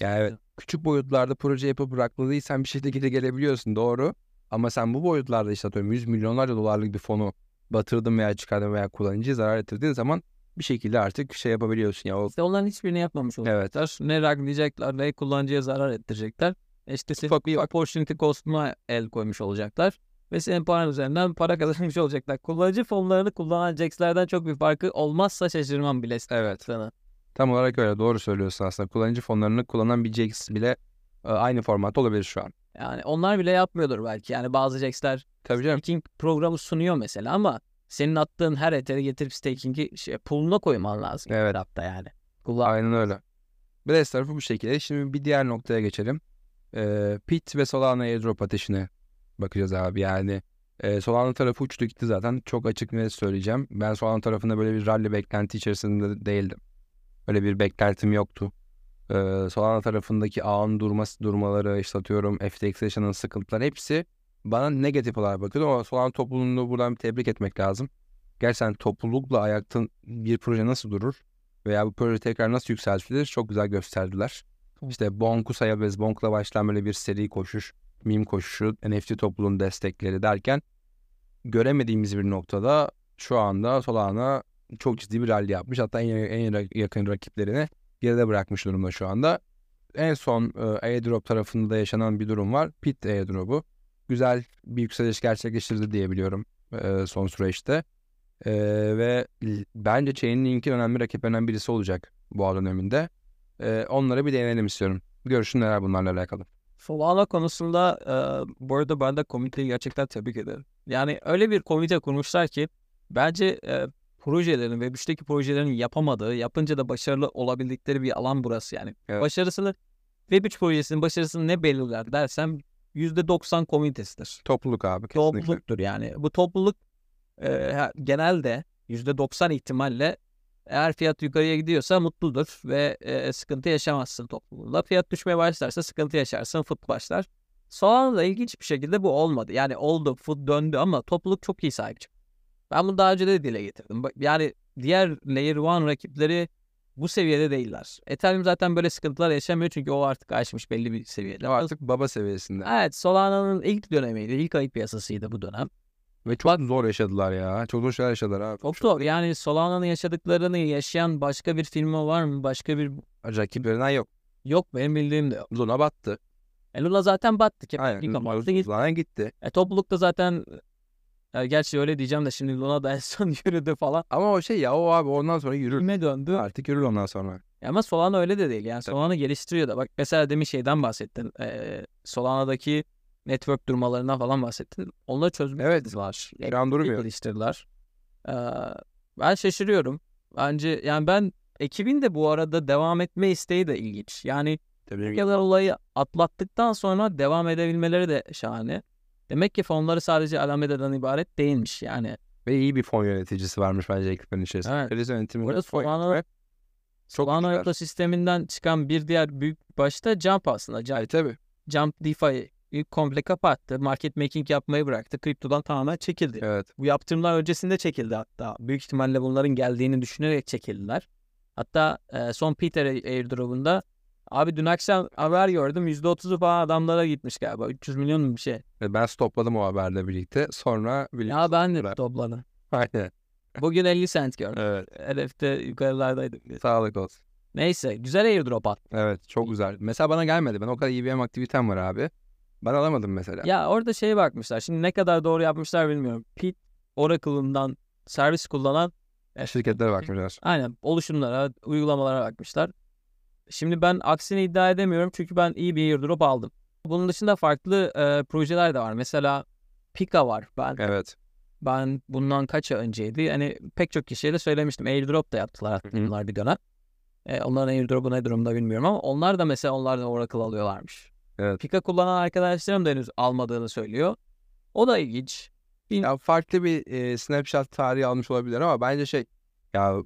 Yani evet, küçük boyutlarda proje yapıp bırakmadıysan bir şekilde gelebiliyorsun doğru. Ama sen bu boyutlarda işte atıyorum 100 milyonlarca dolarlık bir fonu batırdın veya çıkardın veya kullanıcıyı zarar ettirdiğin zaman bir şekilde artık şey yapabiliyorsun ya. O İşte onların hiçbirini yapmamış olacaklar. Ne raglayacaklar ne kullanıcıya zarar ettirecekler. İşte Ufak bir opportunity cost'una el koymuş olacaklar. Ve senin paran üzerinden para kazanmış olacaklar. Kullanıcı fonlarını kullanan Jax'lerden çok bir farkı olmazsa şaşırmam bile. Evet. sana. Tam olarak öyle doğru söylüyorsun aslında. Kullanıcı fonlarını kullanan bir JAX bile e, aynı format olabilir şu an. Yani onlar bile yapmıyordur belki. Yani bazı Jax'ler staking programı sunuyor mesela ama senin attığın her eteri getirip staking'i şey, pool'una koyman lazım. Evet. Hatta yani. Kullan. Aynen öyle. Blaze tarafı bu şekilde. Şimdi bir diğer noktaya geçelim. Ee, Pit ve Solana airdrop ateşine bakacağız abi. Yani e, Solana tarafı uçtu gitti zaten. Çok açık net söyleyeceğim. Ben Solana tarafında böyle bir rally beklenti içerisinde değildim. Öyle bir beklentim yoktu. Ee, Solana tarafındaki ağın durması durmaları, işte atıyorum FTX yaşanan sıkıntılar hepsi bana negatif olarak bakıyordu ama Solana topluluğunu buradan bir tebrik etmek lazım. Gerçekten toplulukla ayakta bir proje nasıl durur veya bu proje tekrar nasıl yükseltilir çok güzel gösterdiler. İşte Bonk'u sayabiliriz. Bonk'la başlayan böyle bir seri koşuş, meme koşuşu, NFT topluluğun destekleri derken göremediğimiz bir noktada şu anda Solana çok ciddi bir rally yapmış. Hatta en, en yakın rakiplerini geride bırakmış durumda şu anda. En son e, airdrop tarafında da yaşanan bir durum var. Pit airdrop'u. Güzel bir yükseliş gerçekleştirdi diyebiliyorum e, son süreçte. E, ve bence Chainlink'in önemli rakiplerinden birisi olacak bu döneminde. E, onlara bir değinelim istiyorum. Görüşün neler bunlarla alakalı. Solana konusunda e, bu arada ben de komiteyi gerçekten tebrik ederim. Yani öyle bir komite kurmuşlar ki bence e, projelerin ve üçteki projelerin yapamadığı, yapınca da başarılı olabildikleri bir alan burası yani. Evet. Başarısını Web3 projesinin başarısını ne belirler dersem %90 komitesidir. Topluluk abi kesinlikle. Topluluktur yani. Bu topluluk e, genelde %90 ihtimalle eğer fiyat yukarıya gidiyorsa mutludur ve e, sıkıntı yaşamazsın topluluğunda. Fiyat düşmeye başlarsa sıkıntı yaşarsın, fıt başlar. Soğan'da ilginç bir şekilde bu olmadı. Yani oldu, fıt döndü ama topluluk çok iyi sahip çıktı. Ben bunu daha önce de dile getirdim. Yani diğer Layer 1 rakipleri bu seviyede değiller. Ethereum zaten böyle sıkıntılar yaşamıyor çünkü o artık aşmış belli bir seviyede. O artık baba seviyesinde. Evet Solana'nın ilk dönemiydi. ilk ayı piyasasıydı bu dönem. Ve çok zor yaşadılar ya. Çok zor şeyler yaşadılar abi. Çok zor. Yani Solana'nın yaşadıklarını yaşayan başka bir firma var mı? Başka bir... Rakiplerinden yok. Yok benim bildiğim de yok. Luna battı. E Luna zaten battı. Kep Aynen. battı gitti. Luna gitti. E toplulukta zaten e, gerçi öyle diyeceğim de şimdi Luna da en son yürüdü falan. Ama o şey ya o abi ondan sonra yürür. Kime döndü? Artık yürür ondan sonra. Ama Solana öyle de değil. Yani. Solana geliştiriyor da. Bak mesela demin şeyden bahsettin. E, Solana'daki network durmalarından falan bahsettin. Onları çözmek Evet. var. Şu an durmuyor. geliştirdiler. Ee, ben şaşırıyorum. Bence yani ben ekibin de bu arada devam etme isteği de ilginç. Yani Tabii kadar olayı atlattıktan sonra devam edebilmeleri de şahane. Demek ki fonları sadece Alamede'den ibaret değilmiş yani. Ve iyi bir fon yöneticisi varmış bence ekiplerin içerisinde. Evet. Kriz yönetimi. Fon Solana, Solana ekosisteminden çıkan bir diğer büyük başta Jump aslında. Jump, Ay tabii. Jump DeFi komple kapattı. Market making yapmayı bıraktı. Kriptodan tamamen çekildi. Evet. Bu yaptırımlar öncesinde çekildi hatta. Büyük ihtimalle bunların geldiğini düşünerek çekildiler. Hatta e, son Peter airdrop'unda abi dün akşam haber gördüm %30'u falan adamlara gitmiş galiba. 300 milyon mu bir şey. Ben stopladım o haberle birlikte. Sonra birlikte. Ya ben de topladım. Aynen. Bugün 50 cent gördüm. Evet. Hedefte yukarılardaydım. Sağlık olsun. Neyse güzel airdrop at. Evet çok güzel. Mesela bana gelmedi. Ben o kadar EVM aktivitem var abi. Ben alamadım mesela. Ya orada şeye bakmışlar. Şimdi ne kadar doğru yapmışlar bilmiyorum. Pete Oracle'ından servis kullanan Şirketlere bakmışlar. Aynen oluşumlara, uygulamalara bakmışlar. Şimdi ben aksini iddia edemiyorum çünkü ben iyi bir airdrop aldım. Bunun dışında farklı e, projeler de var. Mesela Pika var. Ben Evet. ben bundan kaç ay önceydi. Hani pek çok kişiye de söylemiştim. Airdrop da yaptılar bunlar bir dönem. E, onların airdrop'u ne durumda bilmiyorum ama onlar da mesela onlar da Oracle alıyorlarmış. Evet. Pika kullanan arkadaşlarım da henüz almadığını söylüyor. O da ilginç. Ya farklı bir e, snapshot tarihi almış olabilir ama bence şey ya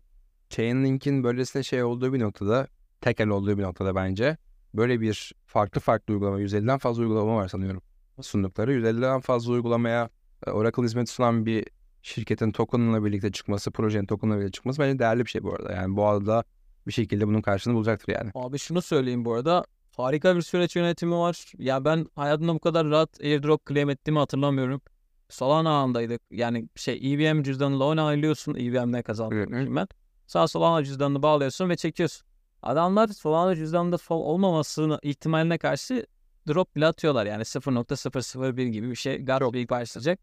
Chainlink'in böylesine şey olduğu bir noktada tekel olduğu bir noktada bence böyle bir farklı farklı uygulama 150'den fazla uygulama var sanıyorum sundukları 150'den fazla uygulamaya e, Oracle hizmeti sunan bir şirketin token'la birlikte çıkması, projenin token'la birlikte çıkması bence değerli bir şey bu arada. Yani bu arada bir şekilde bunun karşılığını bulacaktır yani. Abi şunu söyleyeyim bu arada. Harika bir süreç yönetimi var. Ya ben hayatımda bu kadar rahat airdrop claim ettiğimi hatırlamıyorum. Solana ağındaydık. Yani şey EVM cüzdanıyla onaylıyorsun. EVM ne kazandığını Hı hı. ben. Sağ Solana cüzdanını bağlıyorsun ve çekiyorsun. Adamlar Solana cüzdanında sol olmamasını ihtimaline karşı drop bile atıyorlar. Yani 0.001 gibi bir şey. Big başlayacak.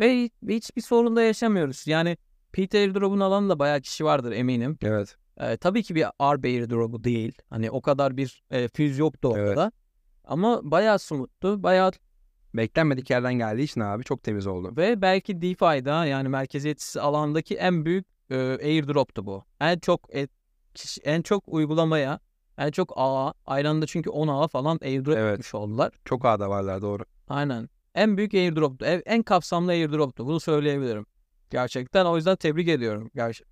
Ve hiç- hiçbir sorun da yaşamıyoruz. Yani Peter airdrop'un alan da bayağı kişi vardır eminim. Evet. Ee, tabii ki bir R airdrop'u değil. Hani o kadar bir e, füz yoktu orada. Evet. Ama bayağı smooth'tu. Bayağı beklenmedik yerden geldiği için abi çok temiz oldu. Ve belki DeFi'da yani merkeziyetsiz alandaki en büyük e, airdrop'tu bu. En çok et, en çok uygulamaya, en çok ağa, aynı anda çünkü 10 ağa falan airdrop Evet. etmiş oldular. Çok ağda varlar doğru. Aynen. En büyük airdrop'tu. En, en kapsamlı airdrop'tu. Bunu söyleyebilirim. Gerçekten o yüzden tebrik ediyorum. Gerçi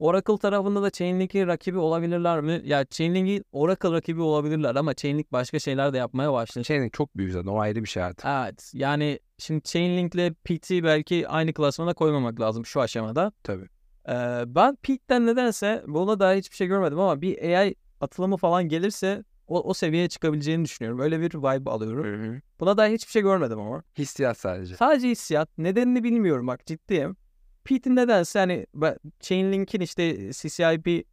Oracle tarafında da Chainlink'in rakibi olabilirler mi? Ya Chainlink'in Oracle rakibi olabilirler ama Chainlink başka şeyler de yapmaya başladı. Chainlink çok büyük zaten o ayrı bir şey artık. Evet. Yani şimdi Chainlink'le PT belki aynı klasmana koymamak lazım şu aşamada. Tabii. Ee, ben Pete'den nedense buna dair hiçbir şey görmedim ama bir AI atılımı falan gelirse o, o seviyeye çıkabileceğini düşünüyorum. Öyle bir vibe alıyorum. Buna dair hiçbir şey görmedim ama. Hissiyat sadece. Sadece hissiyat. Nedenini bilmiyorum bak ciddiyim. Pete'in nedense hani ben- Chainlink'in işte CCIP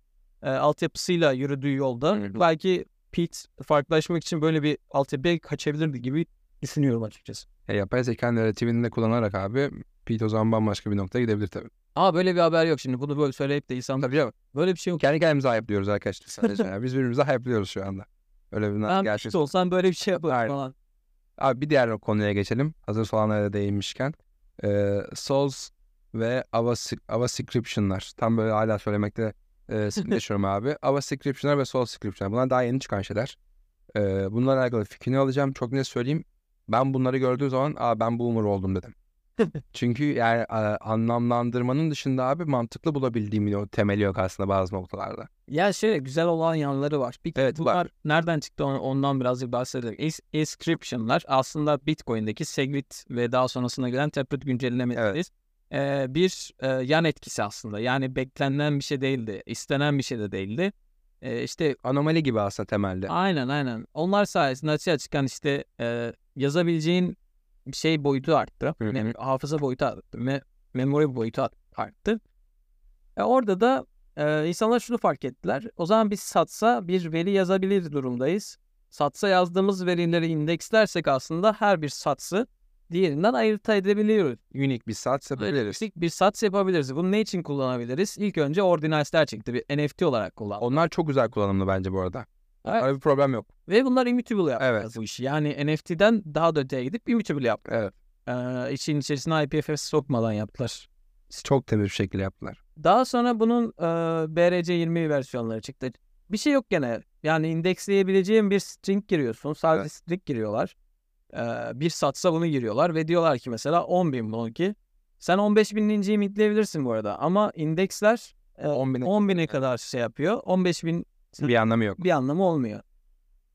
e, altyapısıyla yürüdüğü yolda hı. belki Pete farklılaşmak için böyle bir altyapıya kaçabilirdi gibi düşünüyorum açıkçası. Ya, yapay zeka narratifini de kullanarak abi Pete o zaman bambaşka bir noktaya gidebilir tabii. Ama böyle bir haber yok şimdi. Bunu böyle söyleyip de insan Tabii canım. böyle bir şey yok. Kendi kendimize hype'lıyoruz arkadaşlar sadece. yani. Biz birbirimize hype'lıyoruz şu anda. Öyle bir Ben gerçek. Pete olsam böyle bir şey yaparım falan. Abi bir diğer konuya geçelim. Hazır soğanlara da değinmişken. Ee, Souls ve Ava, Ava Scription'lar. Tam böyle hala söylemekte e, yaşıyorum abi. Ava Scription'lar ve Souls Scription'lar. Bunlar daha yeni çıkan şeyler. Ee, bunlarla alakalı fikrini alacağım. Çok net söyleyeyim. Ben bunları gördüğüm zaman Aa, ben boomer oldum dedim. Çünkü yani a, anlamlandırmanın dışında abi mantıklı bulabildiğim o temeli yok aslında bazı noktalarda. Ya şöyle güzel olan yanları var. Bir, Evet, bunlar var. nereden çıktı on- ondan birazcık bahsedelim. Inscription'lar aslında Bitcoin'deki Segwit ve daha sonrasına gelen Taproot güncellemeleri. Ee, bir e, yan etkisi aslında. Yani beklenen bir şey değildi. istenen bir şey de değildi. Ee, işte Anomali gibi aslında temelde. aynen aynen. Onlar sayesinde açığa çıkan işte e, yazabileceğin şey boyutu arttı. Hı hafıza boyutu arttı. Me- memory boyutu art- arttı. E, orada da e, insanlar şunu fark ettiler. O zaman biz satsa bir veri yazabilir durumdayız. Satsa yazdığımız verileri indekslersek aslında her bir satsı diğerinden ayırt edebiliyoruz. Unique Bir saat sepebiliriz. bir, bir sats yapabiliriz. Bunu ne için kullanabiliriz? İlk önce ordinals'ler çıktı. Bir NFT olarak kullan. Onlar çok güzel kullanımlı bence bu arada. Evet. Öyle bir problem yok. Ve bunlar immutable yaptılar Evet. bu işi. Yani NFT'den daha da öteye gidip immutable yaptılar. Evet. Ee, için içerisine IPFS sokmadan yaptılar. Çok temiz bir şekilde yaptılar. Daha sonra bunun e, BRC20 versiyonları çıktı. Bir şey yok gene. Yani indeksleyebileceğin bir string giriyorsun. Sadece Evet. string giriyorlar. Ee, bir satsa bunu giriyorlar ve diyorlar ki mesela 10 bin bununki. Sen 15 bininciyi midleyebilirsin bu arada ama indeksler e, 10 bine 10 bine kadar şey yapıyor. 15 bin bir anlamı yok. bir anlamı olmuyor.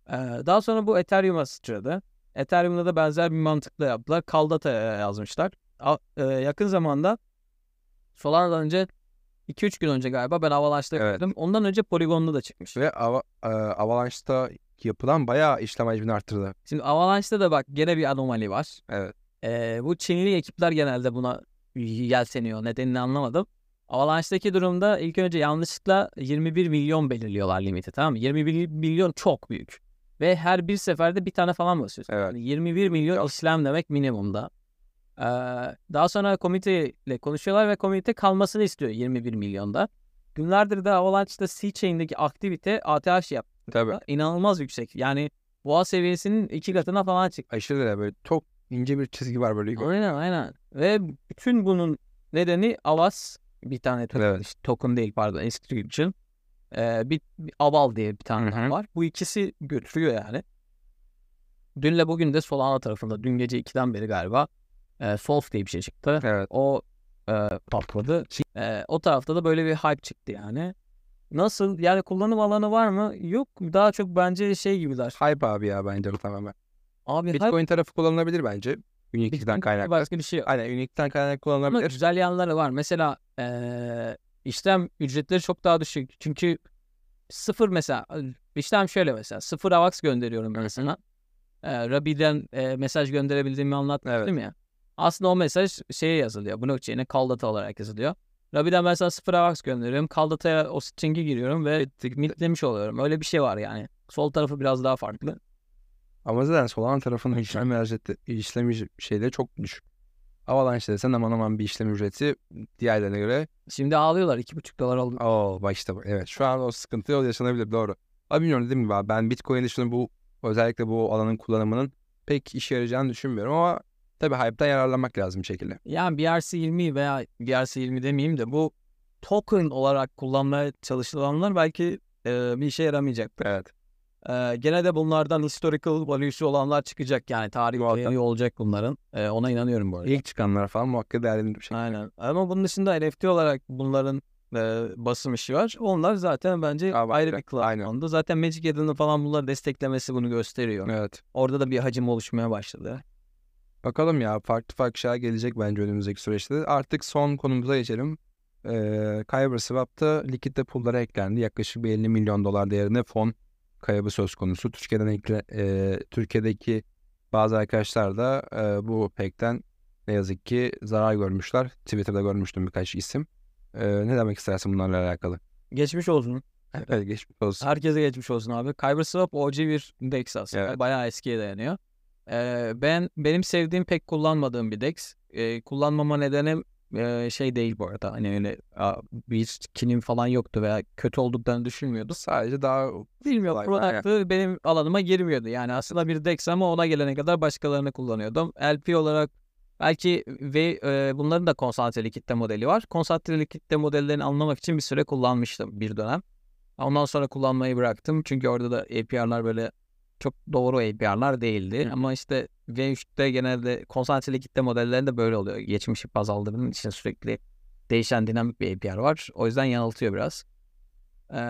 Ee, daha sonra bu Ethereum'a sıçradı. Ethereum'da da benzer bir mantıkla yaptılar. Caldata'ya yazmışlar. A- e, yakın zamanda Solana'dan önce 2-3 gün önce galiba ben Avalanche'da Evet. gördüm. Ondan önce Polygon'da da çıkmış. Ve Ava, e, Avalanche'da yapılan bayağı işlem hacmini arttırdı. Şimdi Avalanche'da da bak gene bir anomali var. Evet. Ee, bu Çinli ekipler genelde buna yelteniyor. Nedenini anlamadım. Avalanche'daki durumda ilk önce yanlışlıkla 21 milyon belirliyorlar limiti tamam mı? 21 milyon çok büyük. Ve her bir seferde bir tane falan basıyorsun. Evet. Yani 21 milyon işlem demek minimumda. Ee, daha sonra komiteyle konuşuyorlar ve komite kalmasını istiyor 21 milyonda. Günlerdir de Avalanche'da C-Chain'deki aktivite ATH yaptı. Tabii. İnanılmaz yüksek. Yani boğa seviyesinin iki katına falan çıktı. Aşırı da böyle çok ince bir çizgi var böyle. Aynen aynen. Ve bütün bunun nedeni Avas bir tane token, Evet. işte token değil pardon inscription. Ee, bir, bir Aval diye bir tane Hı daha hı. var. Bu ikisi götürüyor yani. Dünle bugün de Solana tarafında dün gece 2'den beri galiba e, Solf diye bir şey çıktı. Evet. O e, patladı. E, o tarafta da böyle bir hype çıktı yani. Nasıl? Yani kullanım alanı var mı? Yok. Daha çok bence şey gibiler. Hype abi ya bence bu tamamen. Abi hype Bitcoin tarafı kullanılabilir bence. Unique'den kaynaklı. başka bir şey. Aynen Unique'den kaynaklı Ama kullanılabilir. güzel yanları var. Mesela eee, işlem ücretleri çok daha düşük. Çünkü sıfır mesela işlem şöyle mesela sıfır AVAX gönderiyorum ben sana. Eee Rabi'den eee, mesaj gönderebildiğimi anlatmıştım ya. Aslında o mesaj şeye yazılıyor. Blockchain'e call data olarak yazılıyor. Rabi'den ben sana sıfır AVAX gönderiyorum. Call data'ya o string'i giriyorum ve mitlemiş oluyorum. Öyle bir şey var yani. Sol tarafı biraz daha farklı. Ama zaten Solana tarafının işlem ücreti, işlem şeyleri çok düşük. Avalanche desen aman aman bir işlem ücreti diğerlerine göre Şimdi ağlıyorlar. 2,5 dolar oldu. Oo bak işte. Evet şu an o sıkıntı o yaşanabilir doğru. Abi bilmiyorum dediğim gibi ben Bitcoin dışında bu özellikle bu alanın kullanımının pek işe yarayacağını düşünmüyorum ama tabii hype'dan yararlanmak lazım bir şekilde. Yani BRC20 veya BRC20 demeyeyim de bu token olarak kullanmaya çalışılanlar belki e, bir işe yaramayacak. Evet. E, gene de bunlardan historical value'su olanlar çıkacak yani tarih değeri olacak bunların. E, ona inanıyorum bu arada. İlk çıkanlar falan muhakkak değerli bir şey. Aynen. Ama bunun dışında NFT olarak bunların e, basım işi var. Onlar zaten bence Aa, ayrı bir klas. aynen. Onda zaten Magic Eden'ın falan bunları desteklemesi bunu gösteriyor. Evet. Orada da bir hacim oluşmaya başladı. Bakalım ya farklı farklı şeyler gelecek bence önümüzdeki süreçte. Artık son konumuza geçelim. Ee, Kyber Swap'ta likitte pool'lara eklendi. Yaklaşık bir 50 milyon dolar değerinde fon kaybı söz konusu. Türkiye'den ekle, e, Türkiye'deki bazı arkadaşlar da e, bu pekten ne yazık ki zarar görmüşler. Twitter'da görmüştüm birkaç isim. E, ne demek istersin bunlarla alakalı? Geçmiş olsun. Evet geçmiş olsun. Herkese geçmiş olsun abi. KyberSwap OG bir DEX aslında. Evet. Bayağı eskiye dayanıyor. Ee, ben benim sevdiğim pek kullanmadığım bir DEX. Ee, kullanmama nedenim e, şey değil bu arada. Hani öyle a, bir kinim falan yoktu veya kötü olduklarını düşünmüyordu. Sadece daha Bilmiyorum product'ı benim alanıma girmiyordu. Yani aslında bir DEX ama ona gelene kadar başkalarını kullanıyordum. LP olarak belki ve e, bunların da konsantreli kitle modeli var. Konsantreli kitle modellerini anlamak için bir süre kullanmıştım bir dönem. Ondan sonra kullanmayı bıraktım. Çünkü orada da APR'lar böyle çok doğru APR'lar değildi. Hı. Ama işte V3'te genelde konsantreli kitle modellerinde böyle oluyor. Geçmişi baz aldığının için sürekli değişen dinamik bir APR var. O yüzden yanıltıyor biraz. Ee,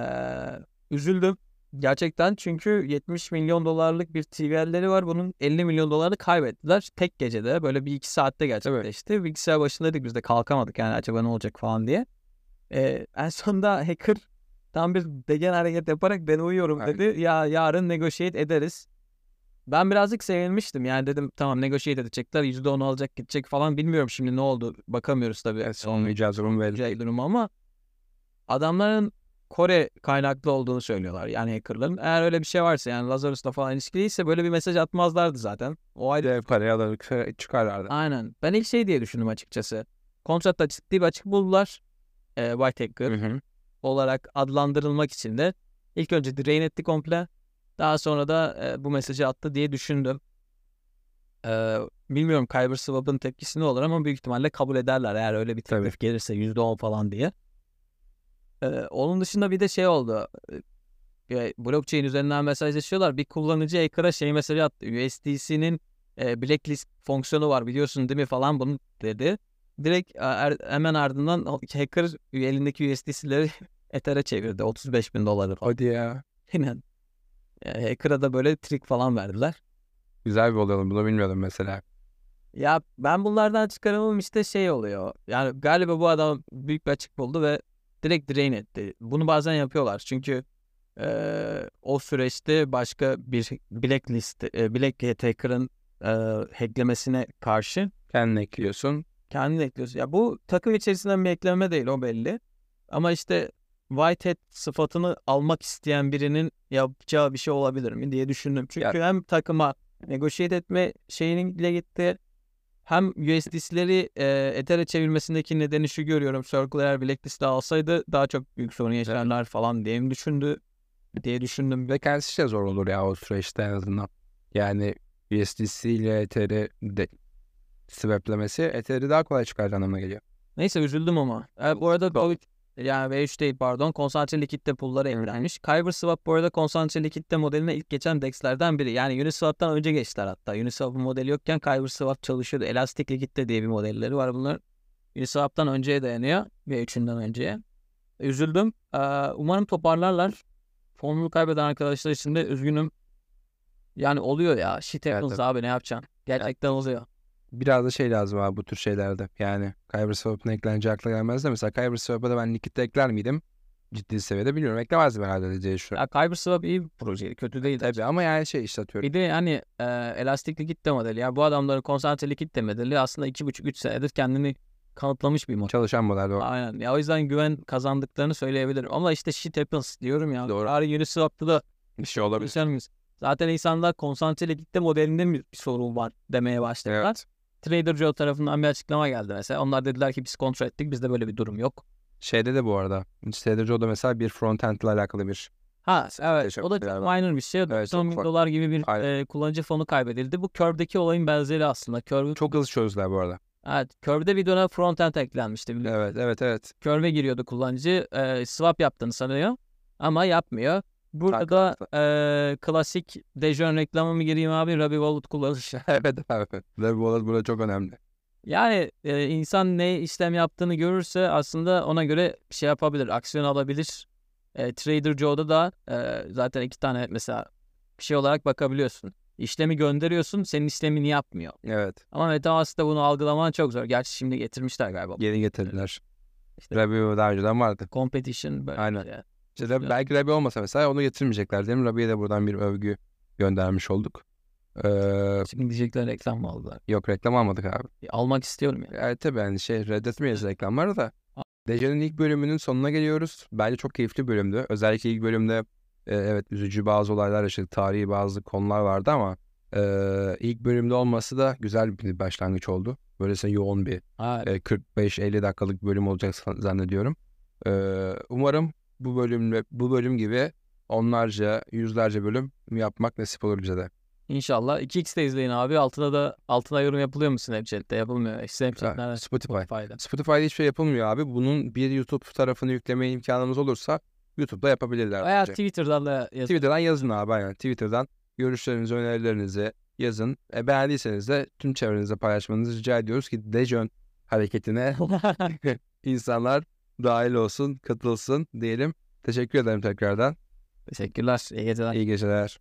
üzüldüm. Gerçekten çünkü 70 milyon dolarlık bir TVL'leri var. Bunun 50 milyon dolarını kaybettiler. Tek gecede böyle bir iki saatte gerçekleşti. Bilgisayar başındaydık biz de kalkamadık yani acaba ne olacak falan diye. Ee, en sonunda hacker tam bir degen hareket yaparak ben uyuyorum Aynen. dedi. Ya yarın negotiate ederiz. Ben birazcık sevinmiştim. Yani dedim tamam negotiate edecekler. %10 alacak gidecek falan. Bilmiyorum şimdi ne oldu. Bakamıyoruz tabii. Evet, olmayacağı durum belli. Durumu ama adamların Kore kaynaklı olduğunu söylüyorlar. Yani hackerların. Eğer öyle bir şey varsa yani Lazarus'la falan ilişkiliyse böyle bir mesaj atmazlardı zaten. O ayrı. Dev parayı alır çıkarlardı. Aynen. Ben ilk şey diye düşündüm açıkçası. Kontratta ciddi bir açık buldular. Ee, White Hacker Hı hı. Olarak adlandırılmak için de ilk önce drain etti komple. Daha sonra da e, bu mesajı attı diye düşündüm. Ee, bilmiyorum Kyber Swap'ın tepkisi ne olur ama büyük ihtimalle kabul ederler eğer öyle bir teklif gelirse %10 falan diye. Ee, onun dışında bir de şey oldu. Ee, blockchain üzerinden mesajlaşıyorlar. Bir kullanıcı ekrana şey mesajı attı. USDC'nin e, blacklist fonksiyonu var biliyorsun değil mi falan bunu dedi. Direkt e, er- hemen ardından hacker elindeki USDC'leri Ether'e çevirdi. 35 bin doları. Hadi ya. Aynen. E, hacker'a da böyle trik falan verdiler. Güzel bir olay oldu. Bunu bilmiyordum mesela. Ya ben bunlardan çıkaramam işte şey oluyor. Yani galiba bu adam büyük bir açık buldu ve direkt drain etti. Bunu bazen yapıyorlar. Çünkü eee, o süreçte başka bir blacklist, e, black hacker'ın e, hacklemesine karşı Kendini ekliyorsun. Kendini ekliyorsun. Ya bu takım içerisinden bir ekleme değil o belli. Ama işte white hat sıfatını almak isteyen birinin yapacağı bir şey olabilir mi diye düşündüm. Çünkü hem takıma negotiate etme şeyine gitti. Hem USDC'leri e, Ether'e çevirmesindeki nedeni şu görüyorum. Circle eğer blacklist'e alsaydı daha çok büyük sorun yaşarlar falan diye mi düşündü diye düşündüm. Ve kendisi de zor olur ya o süreçte en azından. Yani USDC ile Ether'i de swaplemesi Ether'i daha kolay çıkar anlamına geliyor. Neyse üzüldüm ama. E, bu arada Covid yani V3 değil pardon konsantre likitte pool'lara evlenmiş. Kyber Swap bu arada konsantre likitte modeline ilk geçen DEX'lerden biri. Yani Uniswap'tan önce geçtiler hatta. Uniswap'ın modeli yokken Kyber Swap çalışıyordu. Elastik likitte diye bir modelleri var bunlar. Uniswap'tan önceye dayanıyor. V3'ünden önceye. E, Üzüldüm. Ee, umarım toparlarlar. Fonunu kaybeden arkadaşlar için de üzgünüm. Yani oluyor ya. Shit Evet, happens evet. abi ne yapacaksın? Gerçekten oluyor. Biraz da şey lazım abi bu tür şeylerde. Yani Kyber Swap'ın ekleneceği akla gelmez de mesela Kyber Swap'a da ben Liquid'de ekler miydim? Ciddi seviyede bilmiyorum. Eklemezdim herhalde diye düşünüyorum. Ya Kyber Swap iyi bir projeydi. Kötü değil. Tabii ama yani şey işte atıyorum. Bir de hani e, elastik likit de modeli. Ya bu adamların konsantre likit de modeli aslında 2,5-3 senedir kendini kanıtlamış bir model. Çalışan model o. Aynen. Ya o yüzden güven kazandıklarını söyleyebilirim. Ama işte shit happens diyorum ya. Doğru. Bari Uniswap'ta da Bir şey olabilir. Zaten insanlar konsantre likitte modelinde mi bir sorun var demeye başladılar. Evet. Trader Joe tarafından bir açıklama geldi mesela. Onlar dediler ki biz kontrol ettik. Bizde böyle bir durum yok. Şeyde de bu arada. Trader Joe'da mesela bir frontend ile alakalı bir Ha evet çok o da minor bir şey. Evet, 90 çok bin dolar gibi bir Aynen. e, kullanıcı fonu kaybedildi. Bu Curve'deki olayın benzeri aslında. Curve, Çok hızlı çözdüler bu arada. evet, Curve'de bir dönem frontend eklenmişti. biliyorsun. Evet evet evet. Curve'e giriyordu kullanıcı. e, swap yaptığını sanıyor ama yapmıyor. Burada da e, klasik Dejon reklamı mı gireyim abi? Ruby Wallet kullanış. evet. Ve bu arada burada çok önemli. Yani e, insan ne işlem yaptığını görürse aslında ona göre bir şey yapabilir, aksiyon alabilir. E, Trader Joe'da da e, zaten iki tane mesela bir şey olarak bakabiliyorsun. İşlemi gönderiyorsun, senin işlemini yapmıyor. Evet. Ama MetaMask'ta bunu algılaman çok zor. Gerçi şimdi getirmişler galiba. Yeni getirdiler. İşte Rabi daha önceden vardı. competition böyle Aynen. bir şey. İşte Rabi- belki Rabi olmasa mesela onu getirmeyecekler değil mi? Rabi'ye de buradan bir övgü göndermiş olduk. Ee, Şimdi diyecekler reklam mı aldılar? yok reklam almadık abi. E, Almak istiyorum ya. Evet tabii yani şey reddetmeyiz reklamları da. Dejan'ın ilk bölümünün sonuna geliyoruz. Bence çok keyifli bölümdü. Özellikle ilk bölümde e, evet üzücü bazı olaylar yaşadık. Tarihi bazı konular vardı ama e, ilk bölümde olması da güzel bir başlangıç oldu. Böylesine yoğun bir e, 45-50 dakikalık bölüm olacak zannediyorum. E, umarım bu bölümle bu bölüm gibi onlarca, yüzlerce bölüm yapmak nasip olur bize de. İnşallah. 2x'te izleyin abi. Altına da altına yorum yapılıyor mu Snapchat'te? Yapılmıyor. Snapchat Ha? Spotify. Spotify'da. Spotify'da hiçbir şey yapılmıyor abi. Bunun bir YouTube tarafını yükleme imkanımız olursa YouTube'da yapabilirler. Veya bence. Twitter'dan da yazın. Twitter'dan yazın abi aynen. Twitter'dan görüşlerinizi, önerilerinizi yazın. E, beğendiyseniz de tüm çevrenizde paylaşmanızı rica ediyoruz ki Dejon hareketine insanlar dahil olsun, katılsın diyelim. Teşekkür ederim tekrardan. Teşekkürler. İyi geceler. İyi geceler.